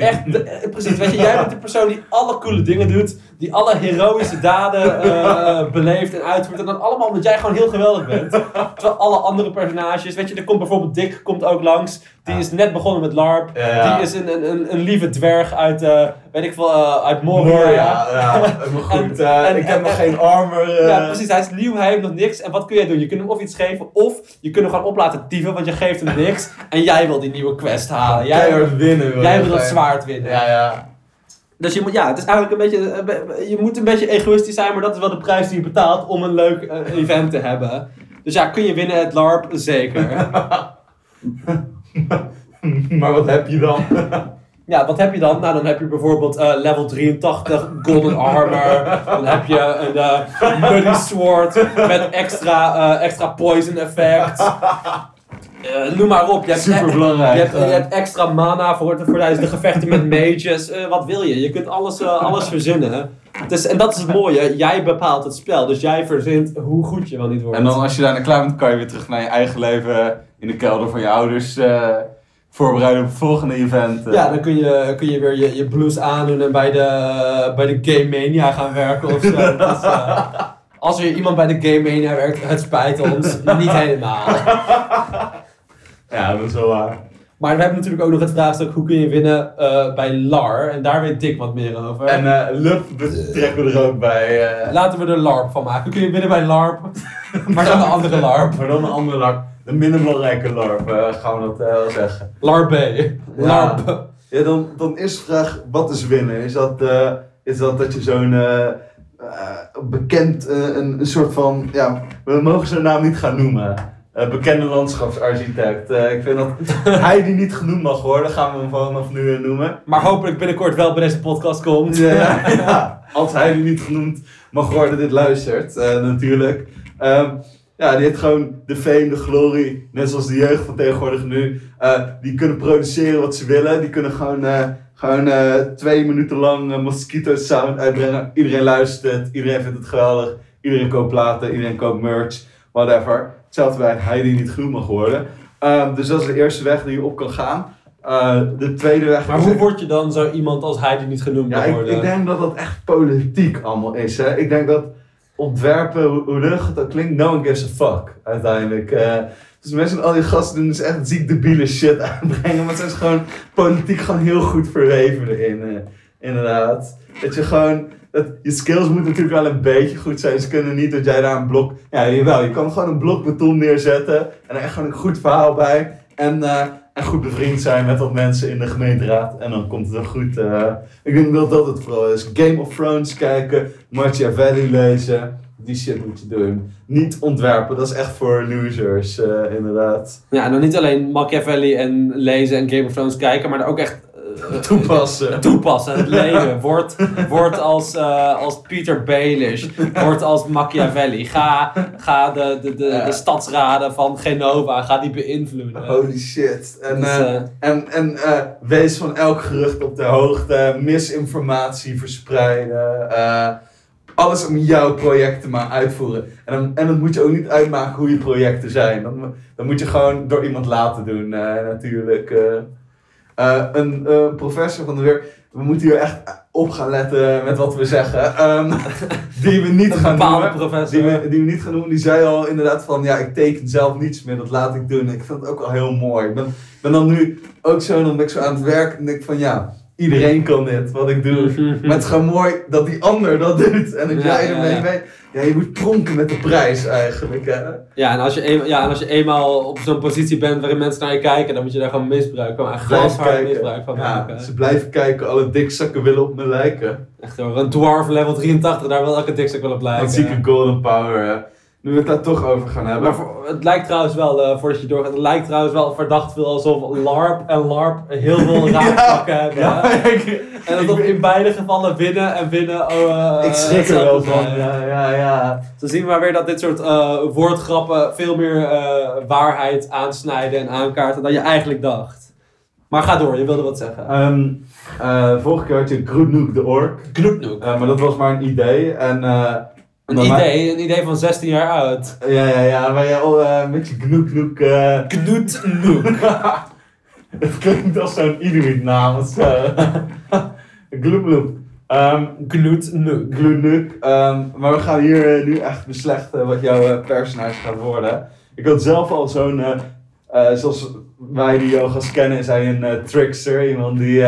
Echt, de- eh, precies. Weet je, jij bent de persoon die alle coole dingen doet, die alle heroïsche daden [LAUGHS] eh, beleeft en uitvoert. En dan allemaal omdat jij gewoon heel geweldig bent. Terwijl alle andere personages, weet je, er komt bijvoorbeeld Dick, komt ook langs. Die is net begonnen met LARP. Ja, ja. Die is een, een, een, een lieve dwerg uit, eh, weet ik veel, eh, uit Moria. Moria, ja, [LAUGHS] maar goed. En- en- ik heb en- nog geen armor. Ja, precies. Hij is nieuw, hij heeft nog niks. En wat kun jij doen? Je kunt hem of iets geven, of je kunt hem gewoon op laten dieven, want je geeft hem niks. En jij wil die nieuwe quest halen. Jij, Keihard winnen. wil jij wil dat zwaard winnen. Ja, ja. Dus je moet, ja, het is eigenlijk een beetje, eh, je moet een beetje egoïstisch zijn, maar dat is wel de prijs die je betaalt om een leuk eh, event te hebben. Dus ja, kun je winnen het LARP? Zeker. [LAUGHS] maar wat heb je dan? Ja, wat heb je dan? Nou, dan heb je bijvoorbeeld eh, level 83 golden armor. Dan heb je een eh muddy sword met extra, extra poison effect. Eh, noem maar op. Je hebt, Super belangrijk. Je hebt, je hebt extra mana voor, voor tijdens de gevechten met mages. Eh, wat wil je? Je kunt alles, eh, alles verzinnen. Dus, en dat is het mooie. Jij bepaalt het spel. Dus jij verzint hoe goed je wel niet wordt. En dan als je daarna klaar bent, kan je weer terug naar je eigen leven in de kelder van je ouders. voorbereiden op het volgende event. Ja, dan kun je, kun je weer je, je blues aandoen en bij de, bij de Game Mania gaan werken of zo. [LAUGHS] Dus, als er iemand bij de Game Mania werkt, het spijt ons. Niet helemaal. [LAUGHS] ja, dat is wel waar. Maar we hebben natuurlijk ook nog het vraagstuk, hoe kun je winnen eh, bij LAR? En daar weet Dick wat meer over. En uh, Lup betrekken we er ook bij. eh. Laten we er LARP van maken. Hoe kun je winnen bij LARP? [LAUGHS] maar dan een andere LARP. Maar dan een andere LARP. De minder belangrijke LARP, eh, gaan we dat eh, wel zeggen. LARP B. LARP. Ja, dan, dan is de vraag, wat is winnen? Is dat, eh, is dat dat je zo'n eh, eh, bekend, eh, een, een soort van, ja, we mogen zijn naam niet gaan noemen. Eh, bekende landschapsarchitect. Eh, ik vind dat [LAUGHS] hij die niet genoemd mag worden, gaan we hem vanaf nu eh, noemen. Maar hopelijk binnenkort wel bij deze podcast komt. Ja, ja. [LAUGHS] Als hij die niet genoemd mag worden, dit luistert, natuurlijk. Ehm, ja, die heeft gewoon de fame, de glorie, net zoals de jeugd van tegenwoordig nu. die kunnen produceren wat ze willen. Die kunnen gewoon, gewoon twee minuten lang Mosquito Sound uitbrengen. Iedereen luistert iedereen vindt het geweldig. Iedereen koopt platen, iedereen koopt merch, whatever. Hetzelfde bij hij die niet genoemd mag worden. Ehm, dus dat is de eerste weg die je op kan gaan. Eh, de tweede weg Maar hoe word je dan zo iemand als hij die niet genoemd ja, mag ik, worden? ik denk dat dat echt politiek allemaal is. Hè? Ik denk dat ontwerpen, hoe, ook klinkt, no one gives a fuck uiteindelijk. Eh, dus mensen, al die gasten doen dus echt ziek debiele shit [LAUGHS] aanbrengen, maar het is gewoon politiek gewoon heel goed verweven erin. eh, inderdaad. Dat je gewoon, dat, je skills moeten natuurlijk wel een beetje goed zijn. Ze kunnen niet dat jij daar een blok, ja jawel, je kan gewoon een blok beton neerzetten en er echt gewoon een goed verhaal bij. En, eh, en goed bevriend zijn met wat mensen in de gemeenteraad. En dan komt het wel goed. eh. ik denk dat dat het vooral is. Game of Thrones kijken, Machiavelli lezen. Die shit moet je doen. Niet ontwerpen, dat is echt voor losers, eh, inderdaad. Ja, en dan niet alleen Machiavelli en lezen en Game of Thrones kijken, maar ook echt Toepassen. [LAUGHS] toepassen, het leven. Word, word als, eh, als Peter Baelish, word als Machiavelli. Ga, ga de, de, de, Ja. de stadsraden van Genova, ga die beïnvloeden. Holy shit. En, Dus, eh, eh, en, en eh, wees van elk gerucht op de hoogte. Misinformatie verspreiden. eh, alles om jouw projecten maar uitvoeren. En dan, en dan moet je ook niet uitmaken hoe je projecten zijn. Dan, dan moet je gewoon door iemand laten doen, eh, natuurlijk. eh. Eh, een eh, professor van de weer. We moeten hier echt op gaan letten met wat we zeggen. Ehm, [LAUGHS] die we niet gaan noemen. professor. Die we, die we niet gaan noemen, die zei al inderdaad van ja, ik teken zelf niets meer, dat laat ik doen. Ik vind het ook wel heel mooi. Ik ben, ben dan nu ook zo, dan ben ik zo aan het werk en denk van ja, iedereen kan dit, wat ik doe. Maar het is gewoon mooi dat die ander dat doet en dat jij ermee mee. Ja, je moet pronken met de prijs eigenlijk. Hè? Ja, en als je, een, ja, en als je eenmaal op zo'n positie bent waarin mensen naar je kijken, dan moet je daar gewoon misbruik van maken. Glashard misbruik van Ja, maken. ze blijven kijken, alle dikzakken willen op me lijken. Echt hoor, een dwarf level 83, daar wil elke dikstuk wel op lijken. Dat zieke golden power. Hè? Nu we het daar toch over gaan hebben. Maar voor- het lijkt trouwens wel, eh, voordat je doorgaat, het lijkt trouwens wel verdacht veel alsof LARP en LARP heel veel [LAUGHS] raakvlakken hebben. ja, [LAUGHS] ik, En dat op ben- in beide gevallen winnen en winnen. Oh, eh, ik schrik er wel van. zijn. Ja, ja, ja. Zo zien we maar weer dat dit soort eh, woordgrappen veel meer eh, waarheid aansnijden en aankaarten dan je eigenlijk dacht. Maar ga door, je wilde wat zeggen. Ehm, eh, vorige keer had je Groetnoek de Ork. Eh, maar dat was maar een idee. En, eh, Een idee, een idee van 16 jaar oud. Ja, ja, ja. Waar je al eh, een beetje Gnoeknoek... eh Knoetnoek. [LAUGHS] Het klinkt als zo'n Inuit naam of zo. [LAUGHS] Gloeploep. Ehm Knoetnoek. Gloenuk. Ehm, maar we gaan hier eh, nu echt beslechten wat jouw personage gaat worden. Ik had zelf al zo'n, zoals wij die yoga's kennen, is hij een trickster. Iemand die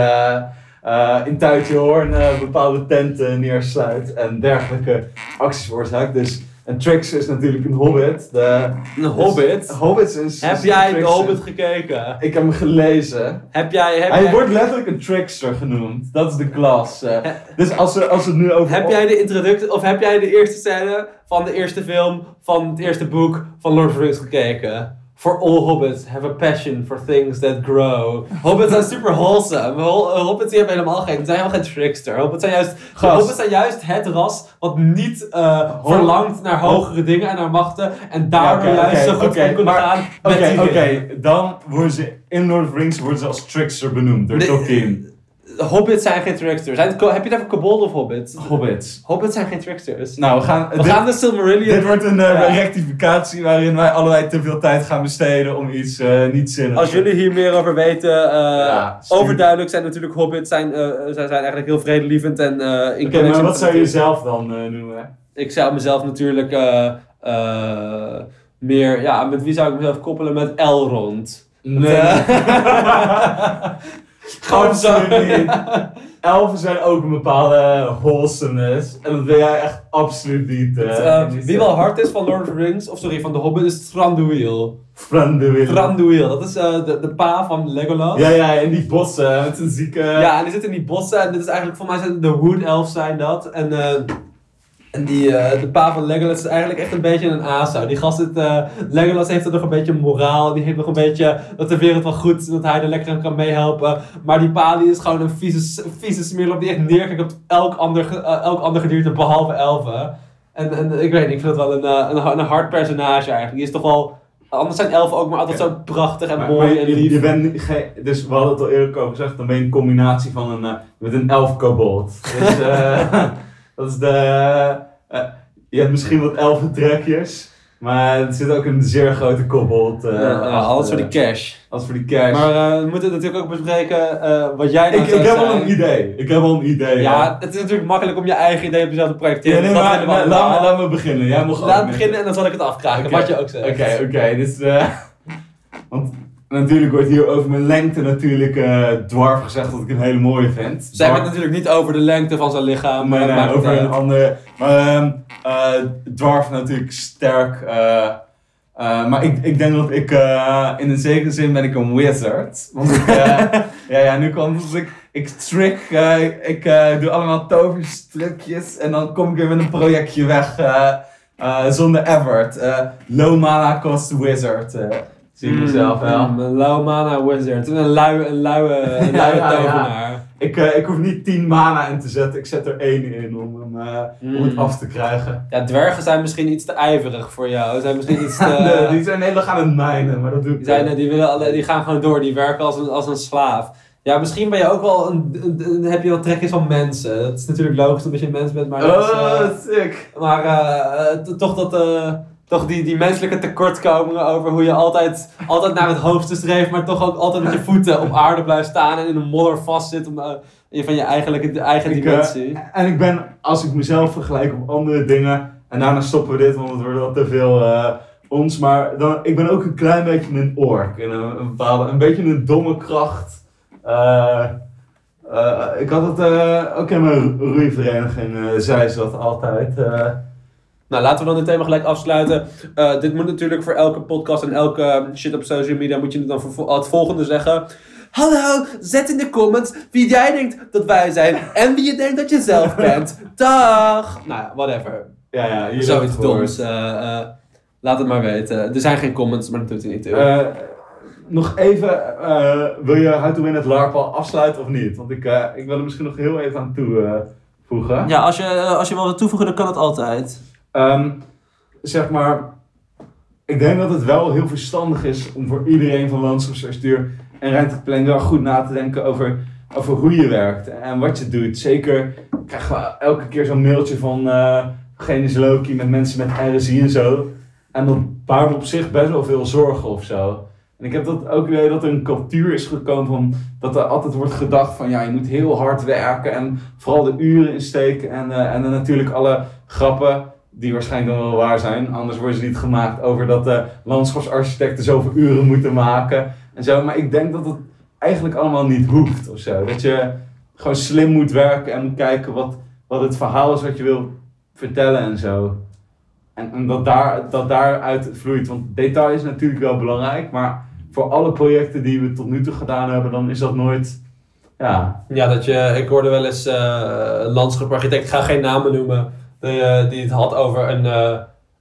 eh, eh, in Tuitje Hoorn eh, bepaalde tenten neersluit en dergelijke acties veroorzaakt. Dus een trickster is natuurlijk een hobbit. De, Een hobbit. Hobbits is... Heb is jij de. Hobbit gekeken? Ik heb hem gelezen. Heb jij, heb Hij jij, wordt letterlijk een trickster genoemd. Dat is de klas. eh. Dus als we, als we het nu over... heb jij de introductie, of heb jij de eerste scène van de eerste film, van het eerste boek van Lord of the Rings gekeken? For all hobbits have a passion for things that grow. Hobbits zijn super wholesome. Hol- Hobbits die hebben helemaal geen, zijn helemaal geen trickster. Hobbits zijn juist, Gast. hobbits zijn juist het ras wat niet eh, verlangt naar hogere dingen en naar machten. En daardoor Ja, oké, juist zo goed om kunnen maar- gaan met Oké. Dan worden ze in Lord of Rings worden ze als trickster benoemd door. Tolkien. Hobbits zijn geen tricksters. Zijn het, heb je het over kobold of hobbits? Hobbits. Hobbits zijn geen tricksters. Nou, we gaan... We dit, gaan de Silmarillion... dit wordt een eh, Ja. rectificatie waarin wij allebei te veel tijd gaan besteden om iets eh, niet zinnigs Als jullie hier meer over weten, eh, Ja, overduidelijk zijn natuurlijk hobbits, zijn, eh, zij zijn eigenlijk heel vredelievend en eh in Oké, connection maar wat zou je zelf dan noemen? Ik zou mezelf natuurlijk eh, eh, meer, ja, met wie zou ik mezelf koppelen? Met Elrond. Nee. [LAUGHS] [LAUGHS] Gewoon zo. Absoluut niet. Elfen zijn ook een bepaalde wholesomeness. En dat ben jij echt absoluut niet. eh, Eh, niet wie wel hard is van Lord of the Rings, of sorry, van de Hobbit, is Thranduil. Thranduil. Thranduil, dat is eh, de, de pa van Legolas. Ja, ja, in die bossen met zijn zieke... Ja, en die zitten in die bossen en dit is eigenlijk, voor mij zijn de Wood Elves zijn dat. En, eh, en die, eh, de pa van Legolas is eigenlijk echt een beetje een asa. Die gast, zit, eh, Legolas heeft er nog een beetje moraal, die heeft nog een beetje dat de wereld wel goed is, dat hij er lekker aan kan meehelpen. Maar die pa die is gewoon een vieze, vieze smeerlap die echt neerkijkt op elk ander, eh, elk ander gedierte behalve elfen. En, en ik weet niet, ik vind het wel een, een, een hard personage eigenlijk. Die is toch wel... Anders zijn elfen ook maar altijd zo prachtig en Maar- mooi maar en lief. je bent dus we hadden het al eerder over gezegd, dan ben je een combinatie van een, met een elf kobold. Dus [LAUGHS] dat is de, eh, je hebt misschien wat elfentrekjes, maar er zit ook een zeer grote kobold. eh, Ja, ja, alles voor die cash. Alles voor die cash. Maar eh, we moeten natuurlijk ook bespreken eh, wat jij nou ik, ik heb al een idee. Ik heb al een idee. Ja, het is natuurlijk makkelijk om je eigen idee op jezelf te Ja, projecteren. nee, Dat maar, maar laat, me, allemaal. laat me beginnen. Jij mag Laat beginnen en dan zal ik het afkraken, Oké. wat je ook zegt. Oké, oké. dus, eh, [LAUGHS] want natuurlijk wordt hier over mijn lengte natuurlijk eh dwarf gezegd dat ik een hele mooie vind. Zij hebben het natuurlijk niet over de lengte van zijn lichaam. Nee, het over een andere. Maar ehm eh, dwarf natuurlijk sterk. eh, eh, maar ik, ik denk dat ik eh, in een zekere zin ben ik een wizard. Want ik, eh, [LAUGHS] ja, ja, nu komt het. Ik, ik trick, eh, ik eh, doe allemaal toverstrucjes en dan kom ik weer met een projectje weg eh, eh, zonder effort. Eh, low mana cost wizard. Zie ik mezelf wel. Mm, een low mana wizard. Een luie, een luie, [LAUGHS] een Ja, luie ja, ja. tovenaar. Ik, eh, ik hoef niet 10 mana in te zetten, ik zet er één in om, hem, eh, om het Mm. af te krijgen. Ja, dwergen zijn misschien iets te ijverig voor jou. Zijn misschien iets te... [LAUGHS] Nee, die zijn heel erg aan het mijnen, maar dat doe ik Die, zijn, die, willen alle, die gaan gewoon door, die werken als een, als een slaaf. Ja, misschien ben je ook wel een, een- een- heb je wel trekjes van mensen. Dat is natuurlijk logisch omdat je een mens bent, maar, dat is, Oh, sick. maar eh, eh, t- toch, dat, toch die, die menselijke tekortkomingen over hoe je altijd, altijd naar het hoogste streeft, maar toch ook altijd met je voeten op aarde blijft staan en in een modder vastzit om, eh, van je eigenlijke, eigen Ik, eh, dimensie. En ik ben, als ik mezelf vergelijk op andere dingen, en daarna stoppen we dit, want het wordt al te veel eh, ons, maar dan, ik ben ook een klein beetje een ork. In een, een bepaalde, een beetje een domme kracht. Ik had het ook in mijn roeivereniging, zei ze dat altijd. Nou, laten we dan dit thema gelijk afsluiten. Eh, dit moet natuurlijk voor elke podcast en elke shit op social media moet je dan voor het volgende zeggen. Hallo, zet in de comments wie jij denkt dat wij zijn en wie je denkt dat je zelf [LAUGHS] bent. Dag! Nou ja, whatever. ja, ja, jullie Zoiets het doms. eh, eh, laat het maar weten. Er zijn geen comments, maar dat doet er niet toe. Eh, nog even, eh, wil je How to Win het LARP al afsluiten of niet? Want ik, eh, ik wil er misschien nog heel even aan toevoegen. ja, als je, als je wel wat toevoegen, dan kan het altijd. Ehm, zeg maar, ik denk dat het wel heel verstandig is om voor iedereen van landschapsarchitectuur en ruimteplanning wel goed na te denken over, over hoe je werkt en wat je doet. Zeker krijgen we elke keer zo'n mailtje van eh Genis Loki met mensen met RSI en zo. En dat baart op zich best wel veel zorgen of zo. En ik heb dat ook weer dat er een cultuur is gekomen van dat er altijd wordt gedacht van ja, je moet heel hard werken en vooral de uren insteken en, eh, en dan natuurlijk alle grappen die waarschijnlijk dan wel waar zijn, anders worden ze niet gemaakt over dat de landschapsarchitecten zoveel uren moeten maken en zo. Maar ik denk dat het eigenlijk allemaal niet hoeft of zo. Dat je gewoon slim moet werken en moet kijken wat, wat het verhaal is wat je wil vertellen en zo. En, en dat, daar, dat daaruit vloeit. Want detail is natuurlijk wel belangrijk, maar voor alle projecten die we tot nu toe gedaan hebben, dan is dat nooit. Ja, Ja, dat je, ik hoorde wel eens eh, een landschaparchitect, ga geen namen noemen, die, eh, die het had over een, eh,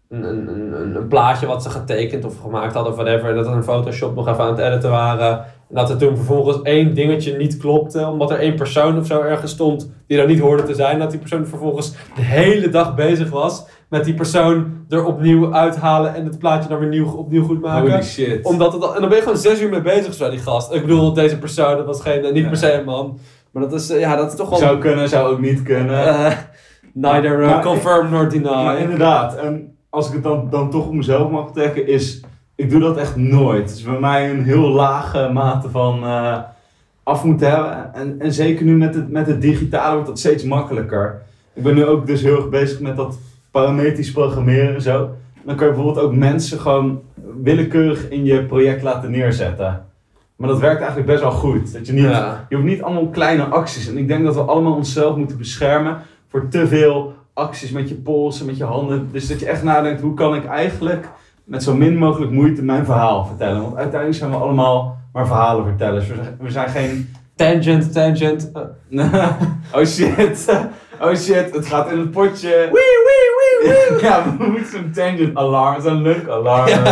een, een, een, een plaatje wat ze getekend of gemaakt hadden of whatever. Dat er een Photoshop nog even aan het editen waren. En dat er toen vervolgens één dingetje niet klopte, omdat er één persoon of zo ergens stond die daar niet hoorde te zijn. Dat die persoon vervolgens de hele dag bezig was met die persoon er opnieuw uithalen en het plaatje dan weer nieuw, opnieuw goed maken. holy shit. Omdat het, al- en dan ben je gewoon zes uur mee bezig, zo die gast. Ik bedoel, deze persoon, dat was geen, niet Ja. per se een man. Maar dat is, eh, ja, dat is toch wel... Zou kunnen, zou ook niet kunnen. Neither uh, Maar- confirm nor deny. maar inderdaad, en als ik het dan, dan toch op mezelf mag trekken, is. Ik doe dat echt nooit. Het is bij mij een heel lage mate van eh, af moeten hebben. En, en zeker nu met het, met het digitale wordt dat steeds makkelijker. Ik ben nu ook dus heel erg bezig met dat parametrisch programmeren en zo. Dan kan je bijvoorbeeld ook mensen gewoon willekeurig in je project laten neerzetten. Maar dat werkt eigenlijk best wel goed. Dat je, niet, Ja. je hoeft niet allemaal kleine acties. En ik denk dat we allemaal onszelf moeten beschermen voor te veel acties met je polsen, met je handen. Dus dat je echt nadenkt, hoe kan ik eigenlijk met zo min mogelijk moeite mijn verhaal vertellen? Want uiteindelijk zijn we allemaal maar verhalen vertellers. We zijn, geen... Tangent, tangent. eh, [LAUGHS] oh shit, oh shit, het gaat in het potje. wee, wee, wee. [LAUGHS] Ja, we moeten zo'n tangent alarm, zo'n leuk alarm.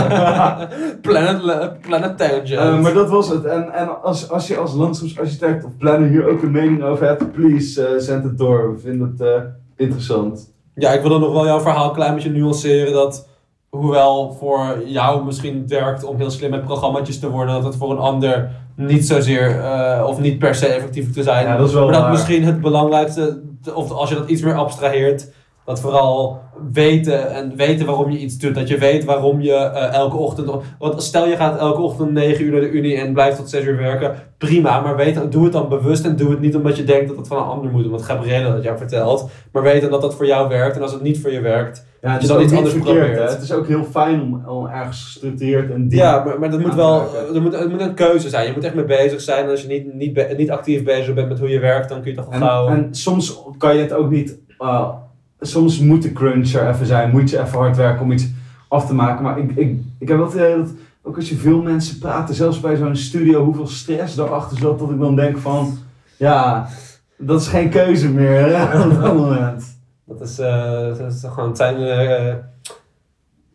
[LAUGHS] planet, planet tangent. Eh, maar dat was het. En, en als, als je als landschapsarchitect of planner hier ook een mening over hebt, please eh zend het door. We vinden het eh, interessant. Ja, ik wil dan nog wel jouw verhaal een klein beetje nuanceren. Dat hoewel voor jou misschien het werkt om heel slim met programmaatjes te worden, dat het voor een ander niet zozeer of niet per se effectief te zijn. Ja, dat is wel maar dat waar. misschien het belangrijkste, of als je dat iets meer abstraheert, dat vooral weten en weten waarom je iets doet. Dat je weet waarom je eh, elke ochtend. Want stel je gaat elke ochtend om 9 uur naar de Unie en blijft tot 6 uur werken. Prima, maar weet, doe het dan bewust en doe het niet omdat je denkt dat het van een ander moet. Omdat Gabrielle dat jou vertelt. Maar weet dan dat dat voor jou werkt. En als het niet voor je werkt. Ja, je dan iets anders verkeerd. probeert. Hè? Het is ook heel fijn om, om ergens gestructureerd en diep... Ja, maar, maar dat moet wel. Er moet, een keuze zijn. Je moet echt mee bezig zijn. En als je niet, niet, actief bezig bent met hoe je werkt, dan kun je toch En, gauw. en soms kan je het ook niet. uh, soms moet de crunch er even zijn, moet je even hard werken om iets af te maken. Maar ik, ik, ik heb wel het idee dat ook als je veel mensen praten, zelfs bij zo'n studio, hoeveel stress daarachter zat, dat ik dan denk van ja, dat is geen keuze meer hè, [LAUGHS] op dat moment. Dat is, eh, dat is gewoon, zijn eh,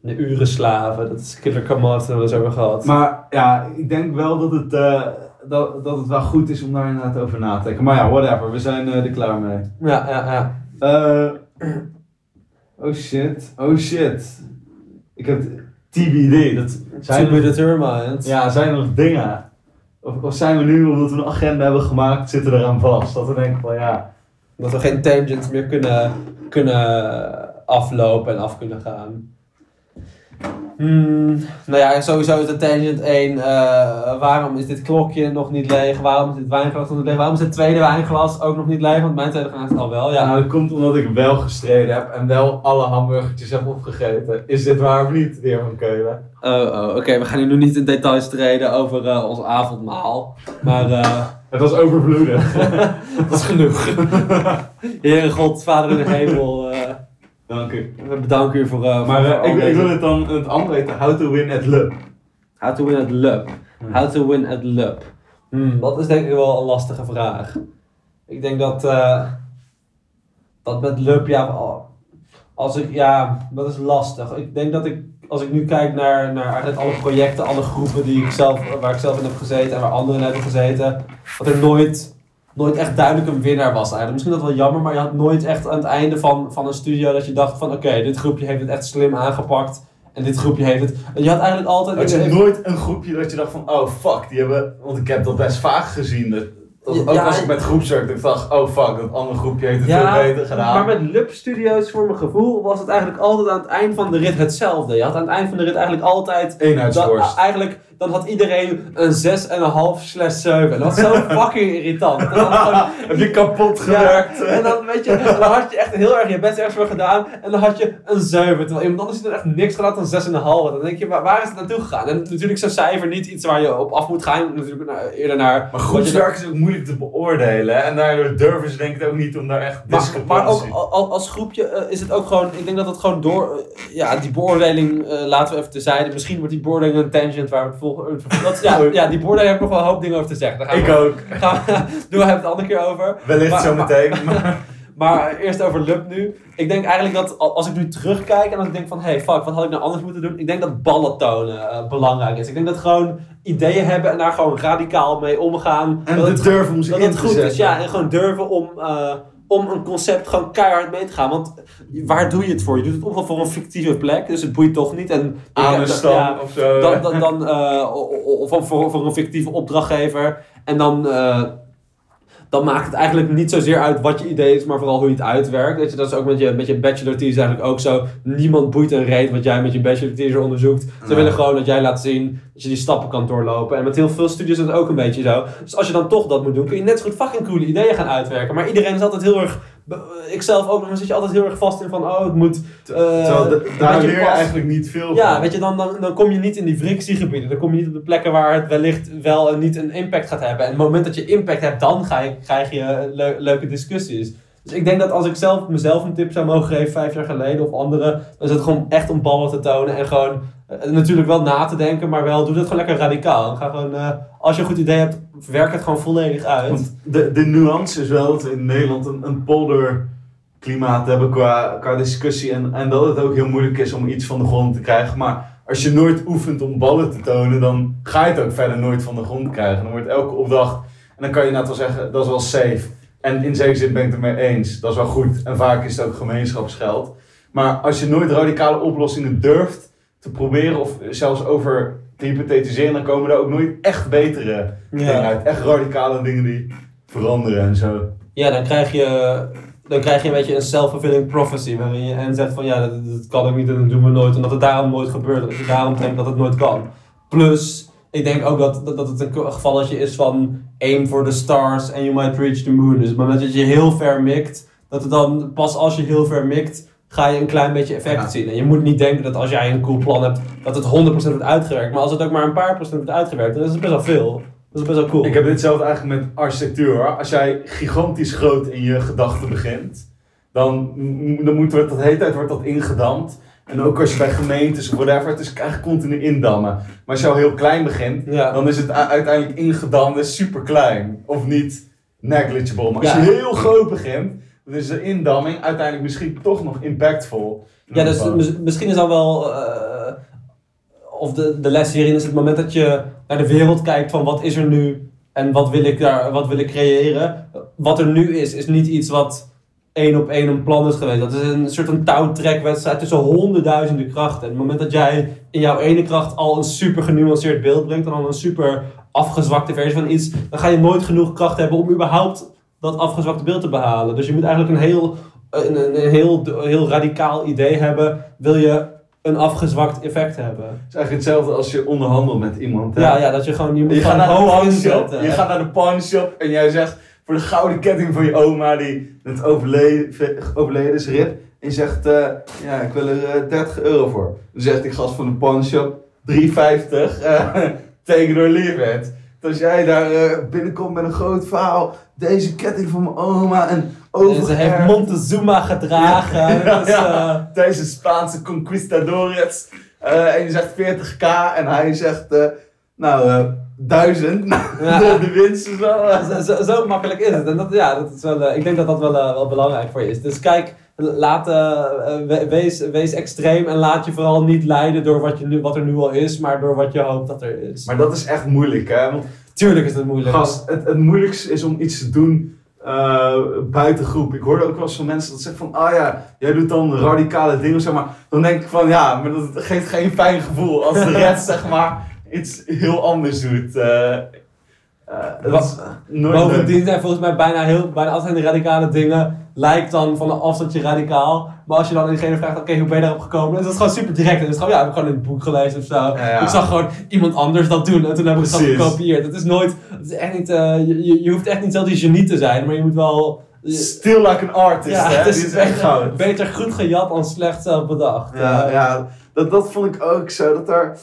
de urenslaven. Dat is Killer Kamat, hebben we eens over gehad. Maar ja, ik denk wel dat het, eh, dat, dat het wel goed is om daar inderdaad over na te denken. Maar ja, whatever, we zijn eh, er klaar mee. ja, ja, ja. Oh shit, oh shit. Ik heb TBD. Dat zijn determined. ja, zijn er nog dingen? Of, of zijn we nu, omdat we een agenda hebben gemaakt, zitten we eraan vast? Dat we denken van ja. Dat we geen tangents meer kunnen, kunnen aflopen en af kunnen gaan. Hmm, nou ja, sowieso is de tangent 1. eh, waarom is dit klokje nog niet leeg? Waarom is dit wijnglas nog niet leeg? Waarom is het tweede wijnglas ook nog niet leeg? Want mijn tweede glas is al wel. ja. Nou, dat komt omdat ik wel gestreden heb en wel alle hamburgertjes heb opgegeten. Is dit waar of niet, de heer van Keulen? Oh, oh oké. We gaan hier nu niet in details treden over eh, ons avondmaal. Maar eh, [LAUGHS] Het was overvloedig. [LAUGHS] dat is genoeg. [LAUGHS] Heere God, Vader in de hemel. Dank u. we bedanken u voor... eh, Maar voor, eh, ik, ik wil het dan het andere weten. How to win at Lub. How to win at LUB. How to win at LUB. Hmm, dat is denk ik wel een lastige vraag. Ik denk dat, eh, dat met LUB, ja, al- als ik, ja, dat is lastig. Ik denk dat ik, als ik nu kijk naar, naar eigenlijk alle projecten, alle groepen die ik zelf, waar ik zelf in heb gezeten en waar anderen in hebben gezeten, dat er nooit, nooit echt duidelijk een winnaar was eigenlijk. Misschien dat wel jammer, maar je had nooit echt aan het einde van, van een studio dat je dacht van, oké, dit groepje heeft het echt slim aangepakt. En dit groepje heeft het. Je had eigenlijk altijd... Had je nooit een groepje dat je dacht van, oh fuck, die hebben... Want ik heb dat best vaak gezien. Dat, dat- ook Ja, als ik met groepswerk ik dacht, oh fuck, dat andere groepje heeft het Ja, veel beter gedaan. maar met Lub Studios, voor mijn gevoel, was het eigenlijk altijd aan het eind van de rit hetzelfde. Je had aan het eind van de rit eigenlijk altijd... Dat, Eenheidsworst. eigenlijk, dan had iedereen een 6,5 slash 7. En dat was zo [LAUGHS] fucking irritant. Gewoon- [LAUGHS] Heb je kapot Ja, gewerkt? en dan, weet je, [LAUGHS] dan had je echt heel erg je best ergens voor gedaan. En dan had je een 7. Terwijl iemand anders heeft er echt niks gedaan dan 6,5. Dan denk je, waar, is het naartoe gegaan? En natuurlijk is zo'n cijfer niet iets waar je op af moet gaan. Natuurlijk naar- eerder naar... Maar groepswerk is ook moeilijk te beoordelen. En daardoor durven ze denk ik ook niet om daar echt Maar, maar ook discrepantie... al- al- als groepje eh, is het ook gewoon, ik denk dat het gewoon door, eh, ja, die beoordeling eh, laten we even terzijde. Misschien wordt die beoordeling een tangent waar we het volgende, [LAUGHS] dat, ja, ja, die beoordeling heb ik nog wel een hoop dingen over te zeggen. Daar gaan Ik we, ook. [LAUGHS] gaan we, doen we het een andere keer over. Wellicht Maar- zo maar- meteen. Maar, [LAUGHS] Maar eerst over Lub nu. Ik denk eigenlijk dat al- als ik nu terugkijk en als ik denk van, hey fuck, wat had ik nou anders moeten doen? Ik denk dat ballen tonen eh, belangrijk is. Ik denk dat gewoon ideeën hebben en daar gewoon radicaal mee omgaan. en dat de het durven om dat in het te goed is, zetten. ja. En gewoon durven om, eh, om een concept gewoon keihard mee te gaan. Want waar doe je het voor? Je doet het ofwel voor een fictieve plek, dus het boeit toch niet. En Aan een ja, of zo. dan, dan, dan, eh, of voor, voor een fictieve opdrachtgever. En dan, eh, dan maakt het eigenlijk niet zozeer uit wat je idee is, maar vooral hoe je het uitwerkt. Weet je, dat is ook met je, met je bachelor thesis eigenlijk ook zo. Niemand boeit een reet wat jij met je bachelor thesis onderzoekt. Ze Nee. willen gewoon dat jij laat zien dat je die stappen kan doorlopen. En met heel veel studies is het ook een beetje zo. Dus als je dan toch dat moet doen, kun je net zo goed fucking coole ideeën gaan uitwerken. Maar iedereen is altijd heel erg... Ik zelf ook nog, dan zit je altijd heel erg vast in van, oh, het moet... eh, de- daar leer je eigenlijk niet veel ja, van. weet je, dan, dan, dan kom je niet in die frictiegebieden. Dan kom je niet op de plekken waar het wellicht wel en niet een impact gaat hebben. En op het moment dat je impact hebt, dan ga je, krijg je leu- leuke discussies. Dus ik denk dat als ik zelf mezelf een tip zou mogen geven, vijf jaar geleden of anderen, dan is het gewoon echt om ballen te tonen en gewoon eh, natuurlijk wel na te denken, maar wel doe dat gewoon lekker radicaal. Ga gewoon, eh, als je een goed idee hebt, werk het gewoon volledig uit. De, de nuance is wel dat we in Nederland een, een polderklimaat hebben qua, qua discussie. En, en dat het ook heel moeilijk is om iets van de grond te krijgen. Maar als je nooit oefent om ballen te tonen, dan ga je het ook verder nooit van de grond krijgen. Dan wordt elke opdracht, en dan kan je inderdaad wel zeggen, dat is wel safe. En in zekere zin ben ik het ermee eens. Dat is wel goed. En vaak is het ook gemeenschapsgeld. Maar als je nooit radicale oplossingen durft te proberen, of zelfs over te hypothetiseren, dan komen er ook nooit echt betere dingen uit. Echt radicale dingen die veranderen en zo. Ja, dan krijg je, dan krijg je een beetje een self-fulfilling prophecy. Waarin je en zegt van ja, dat, dat kan ook niet en dat doen we nooit. En dat het daarom nooit gebeurt. En dat je daarom denkt dat het nooit kan. Plus, ik denk ook dat, dat, dat het een gevalletje is van aim for the stars and you might reach the moon. Dus op het moment dat je heel ver mikt, dat het dan pas als je heel ver mikt, ga je een klein beetje effect Ja. zien. En je moet niet denken dat als jij een cool plan hebt, dat het 100% wordt uitgewerkt. Maar als het ook maar een paar procent wordt uitgewerkt, dan is het best wel veel. Dat is best wel cool. Ik heb ditzelfde eigenlijk met architectuur hoor. Als jij gigantisch groot in je gedachten begint, dan, dan moet dat de hele tijd wordt dat ingedamd. En ook als je bij gemeentes of whatever, het is eigenlijk continu indammen. Maar als je al heel klein begint, ja. dan is het uiteindelijk ingedamde super klein. Of niet negligible. Maar als Ja. je heel groot begint, is de indamming uiteindelijk misschien toch nog impactvol. Ja, dus mis- misschien is dan wel. eh, of de, de les hierin is het moment dat je naar de wereld kijkt van wat is er nu en wat wil ik daar, wat wil ik creëren. Wat er nu is, is niet iets wat één op één een plan is geweest. Dat is een soort van touwtrekwedstrijd tussen honderdduizenden krachten. En het moment dat jij in jouw ene kracht al een super genuanceerd beeld brengt en dan een super afgezwakte versie van iets, dan ga je nooit genoeg kracht hebben om überhaupt dat afgezwakte beeld te behalen. Dus je moet eigenlijk een heel, een, een, heel, heel radicaal idee hebben, wil je een afgezwakt effect hebben. Het is eigenlijk hetzelfde als je onderhandelt met iemand. hè. Ja, ja, dat je gewoon, je moet Je gaat naar de pawnshop, je gaat naar de pawnshop en jij zegt voor de gouden ketting van je oma die net overleden, overleden is, rip. En je zegt, eh, ja, ik wil er eh, 30 euro voor. Dan zegt die gast van de pawnshop, 3,50, eh take it or leave it. Als jij daar eh, binnenkomt met een groot verhaal, deze ketting van mijn oma en En ze over heeft Montezuma gedragen. [LAUGHS] Ja, dus, deze Spaanse conquistadores. Eh, en je zegt 40k en hij zegt, nou, 1000. Nou, Ja. [LAUGHS] de, de winst is wel. zo, zo, zo makkelijk is het. En dat, ja, dat is wel, eh, ik denk dat dat wel, eh, wel belangrijk voor je is. Dus kijk, laat, eh, we- wees, wees extreem en laat je vooral niet leiden door wat, je nu, wat er nu al is, maar door wat je hoopt dat er is. Maar dat is echt moeilijk, hè? Want Tuurlijk is het moeilijk. gast, het, het moeilijkste is om iets te doen eh, buiten groep. Ik hoorde ook wel eens van mensen dat zeggen van, ah ja, jij doet dan radicale dingen, zeg maar. Dan denk ik van, ja, maar dat geeft geen fijn gevoel als de [LAUGHS] rest, zeg maar, iets heel anders doet. Eh, dat is nooit. Bovendien zijn volgens mij bijna, heel, bijna altijd de radicale dingen lijkt dan van een afstandje radicaal. Maar als je dan diegene vraagt, oké, hoe ben je daarop gekomen? Dan is dat gewoon super direct. En dan is gewoon, ja, ik heb gewoon in het boek gelezen of zo. Ja, ja. Ik zag gewoon iemand anders dat doen en toen heb ik het Precies. gekopieerd. Het is nooit, het is echt niet, eh, je, je- hoeft echt niet zelf die genie te zijn, maar je moet wel... Still like an artist, ja, hè? het Die is echt goud. beter goed gejat dan slecht zelf bedacht. Ja, Eh, ja dat, dat vond ik ook zo. Dat, daar,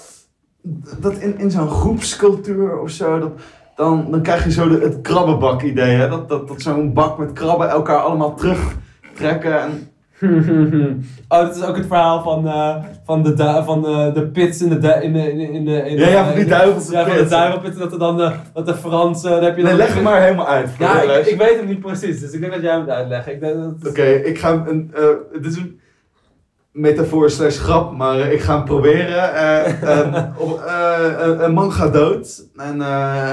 dat in, in zo'n groepscultuur of zo, dat, dan, dan krijg je zo de, het krabbenbak-idee. Hè? Dat, dat, dat zo'n bak met krabben elkaar allemaal terugtrekken. En, [LAUGHS] oh, dat is ook het verhaal van, eh, van, de, du- van de, de pits in de, du- in de, in de, in de, Ja, ja, van die Ja, van de pits. duivelpitten, dat er dan de, dat de Franse, daar heb je nee, dan leg het maar helemaal uit. Ja, ik, weet het niet precies, dus ik denk dat jij moet uitleggen. Oké, ik ga hem een. eh, dit is een metafoor slash grap, maar eh, ik ga hem proberen. Eh, [LAUGHS] op, eh, een, man gaat dood en,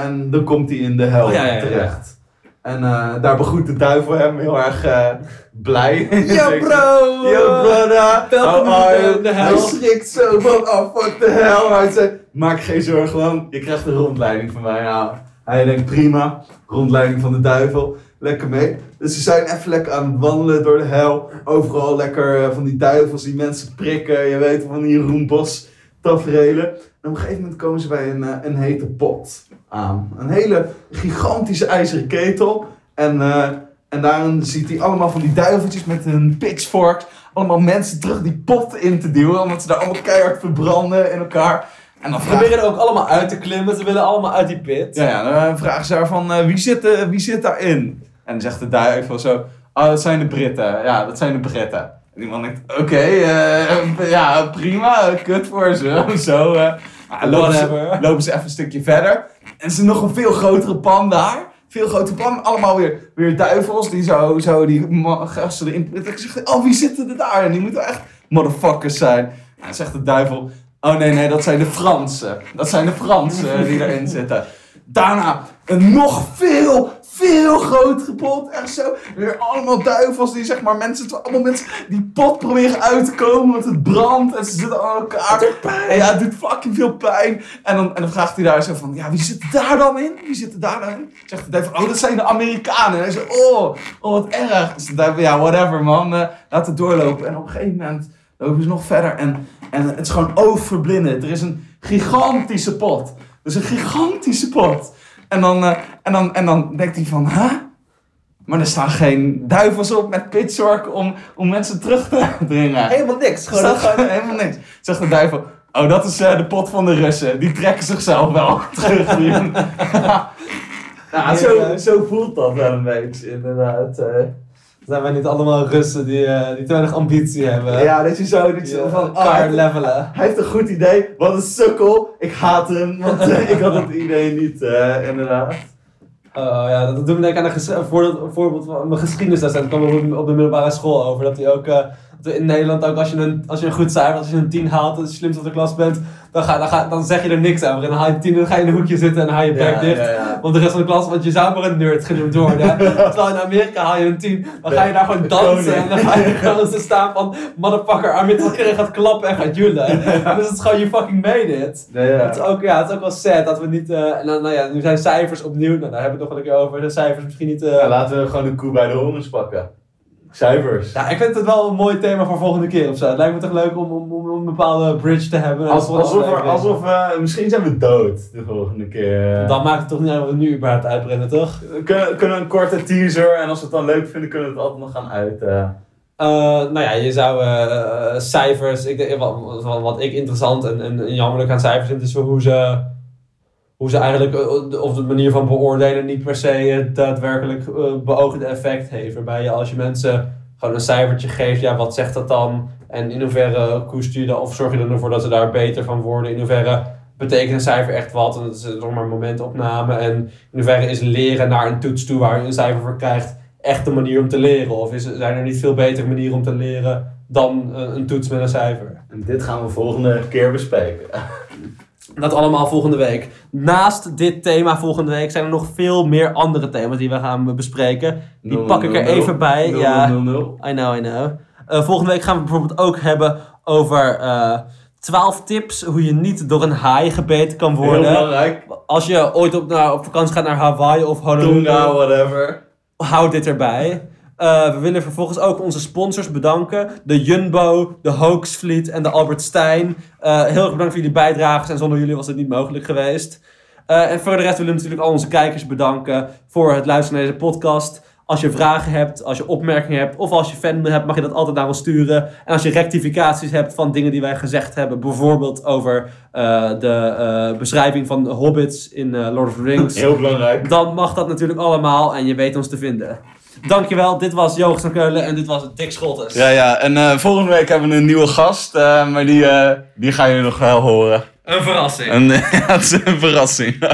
en dan komt hij in de hel Oh, ja, ja, ja. terecht. En daar begroet de duivel hem heel erg blij. Yo [LAUGHS] bro! Yo brother, welkom in de- de hel. Hij schrikt zo van, oh fuck the hell. Hij zei, maak geen zorgen man, je krijgt een rondleiding van mij. Nou, hij denkt prima, rondleiding van de duivel, lekker mee. Dus ze zijn even lekker aan het wandelen door de hel. Overal lekker eh, van die duivels die mensen prikken. Je weet van die Jeroen Bos taferelen. En op een gegeven moment komen ze bij een, eh, een hete pot aan. Een hele gigantische ijzeren ketel. En, eh, en daarin ziet hij allemaal van die duiveltjes met hun pitchforks. Allemaal mensen terug die pot in te duwen. Omdat ze daar allemaal keihard verbranden in elkaar. En dan Ze vragen, proberen er ook allemaal uit te klimmen, ze willen allemaal uit die pit. ja, ja, dan vragen ze haar van wie, zit, eh, wie zit daarin? En dan zegt de duivel zo, oh dat zijn de Britten. Ja, dat zijn de Britten. En die man denkt, oké, eh, ja prima, kut voor ze. [LAUGHS] Zo, eh. Lopen, ze, lopen ze even een stukje verder. En is nog een veel grotere pan daar. Veel grotere pan, allemaal weer, weer duivels die zo, zo die gasten erin. Ik zeg, oh wie zitten er daar? En die moeten echt motherfuckers zijn. En zegt de duivel, oh nee nee, dat zijn de Fransen. Dat zijn de Fransen die erin zitten. Daarna een nog veel, veel grotere pot. Echt zo. Weer allemaal duivels die zeg maar mensen, allemaal mensen die pot proberen uit te komen. Want het brandt en ze zitten aan elkaar. En ja, het doet fucking veel pijn. En dan, en dan vraagt hij daar zo van, ja, wie zit daar dan in? Wie zit er daar dan in? Zegt de duivel, oh, dat zijn de Amerikanen. En hij zegt, oh, oh, wat erg. Dus duivel, ja, whatever man, eh, laat het doorlopen. En op een gegeven moment lopen ze nog verder en, en het is gewoon overblindend. Er is een gigantische pot. Dus een gigantische pot. En dan, eh, en dan, en dan denkt hij van, huh? Maar er staan geen duivels op met pitchfork om, om mensen terug te [LAUGHS] dringen. Helemaal niks, staat gewoon helemaal niks. Zegt de duivel, oh dat is eh, de pot van de Russen. Die trekken zichzelf wel [LAUGHS] terug. [LAUGHS] zo, zo voelt dat wel een beetje inderdaad. Zijn wij niet allemaal Russen die, eh, die te weinig ambitie hebben? Ja, dat je zo, dat je van, oh, hij, levelen. hij heeft een goed idee. Wat een sukkel. Ik haat hem, want eh, ik had het idee niet, inderdaad. Oh ja, dat doet me denken aan een, voorbeeld, voorbeeld van mijn geschiedenisdocent. kwam op, op de middelbare school over. Dat hij ook, eh, in Nederland ook als je een, als je een goed cijfer, als je een 10 haalt, als je slimst op de klas bent, dan, ga, dan, ga, dan zeg je er niks over. En dan haal je 10 en dan ga je in een hoekje zitten en haal je bek dicht. ja. Want de rest van de klas, want je zou maar een nerd genoemd worden. [LAUGHS] Terwijl in Amerika haal je een 10, dan ga je daar gewoon dansen. En dan ga je gewoon zo staan van, motherfucker, arm, terwijl iedereen gaat klappen en gaat joelen. [LAUGHS] Dus het is gewoon, you fucking made it. Ja, ja. Het is, ook, ja, het is ook wel sad dat we niet. eh, en dan, nou ja, nu zijn cijfers opnieuw. Nou, daar hebben we het nog wel een keer over. De cijfers misschien niet. eh, Ja, laten we gewoon de koe bij de horens pakken. Cijfers. ja, ik vind het wel een mooi thema voor volgende keer of zo. Het lijkt me toch leuk om, om, om een bepaalde bridge te hebben. Als, alsof, er, aflevering. alsof we, misschien zijn we dood de volgende keer. Dan maakt het toch niet uit wat we nu überhaupt uitbrengen, toch? We kunnen, kunnen een korte teaser en als we het dan leuk vinden, kunnen we het altijd nog gaan uit. eh. Eh, nou ja, je zou eh, cijfers, ik, denk- wat, wat, wat ik interessant en, en jammerlijk aan cijfers vind, is hoe ze, hoe ze eigenlijk, eh, of de manier van beoordelen niet per se het daadwerkelijk eh, beoogde effect heeft. Waarbij je als je mensen gewoon een cijfertje geeft, ja, wat zegt dat dan? En in hoeverre koester je dan, of zorg je er ervoor dat ze daar beter van worden? In hoeverre betekent een cijfer echt wat? En dat is nog maar een momentopname. En in hoeverre is leren naar een toets toe waar je een cijfer voor krijgt echt de manier om te leren? Of is, zijn er niet veel betere manieren om te leren dan eh, een toets met een cijfer? En dit gaan we volgende keer bespreken. [LAUGHS] Dat allemaal volgende week. Naast dit thema volgende week zijn er nog veel meer andere thema's die we gaan bespreken. Die pak ik er even bij. Ja. I know, I know. Eh, volgende week gaan we bijvoorbeeld ook hebben over eh 12 tips hoe je niet door een haai gebeten kan Heel worden. belangrijk. Als je ooit op, naar, op vakantie gaat naar Hawaii of Honolulu, Tonga, whatever. houd dit erbij. Eh, we willen vervolgens ook onze sponsors bedanken. De Jumbo, de Hoaxfleet en de Albert Stein. Eh, heel erg bedankt voor jullie bijdrages en zonder jullie was het niet mogelijk geweest. Eh, en voor de rest willen we natuurlijk al onze kijkers bedanken voor het luisteren naar deze podcast. Als je vragen hebt, als je opmerkingen hebt of als je fan hebt, mag je dat altijd naar ons sturen. En als je rectificaties hebt van dingen die wij gezegd hebben, bijvoorbeeld over de beschrijving van de hobbits in Lord of the Rings Heel belangrijk. dan mag dat natuurlijk allemaal en je weet ons te vinden. Dankjewel, dit was Joost van Keulen en dit was Dick Scholtes. Ja, ja. En eh, volgende week hebben we een nieuwe gast. eh, maar die, eh, die gaan jullie nog wel horen. Een verrassing. En [LAUGHS] ja, het is een verrassing. [LAUGHS]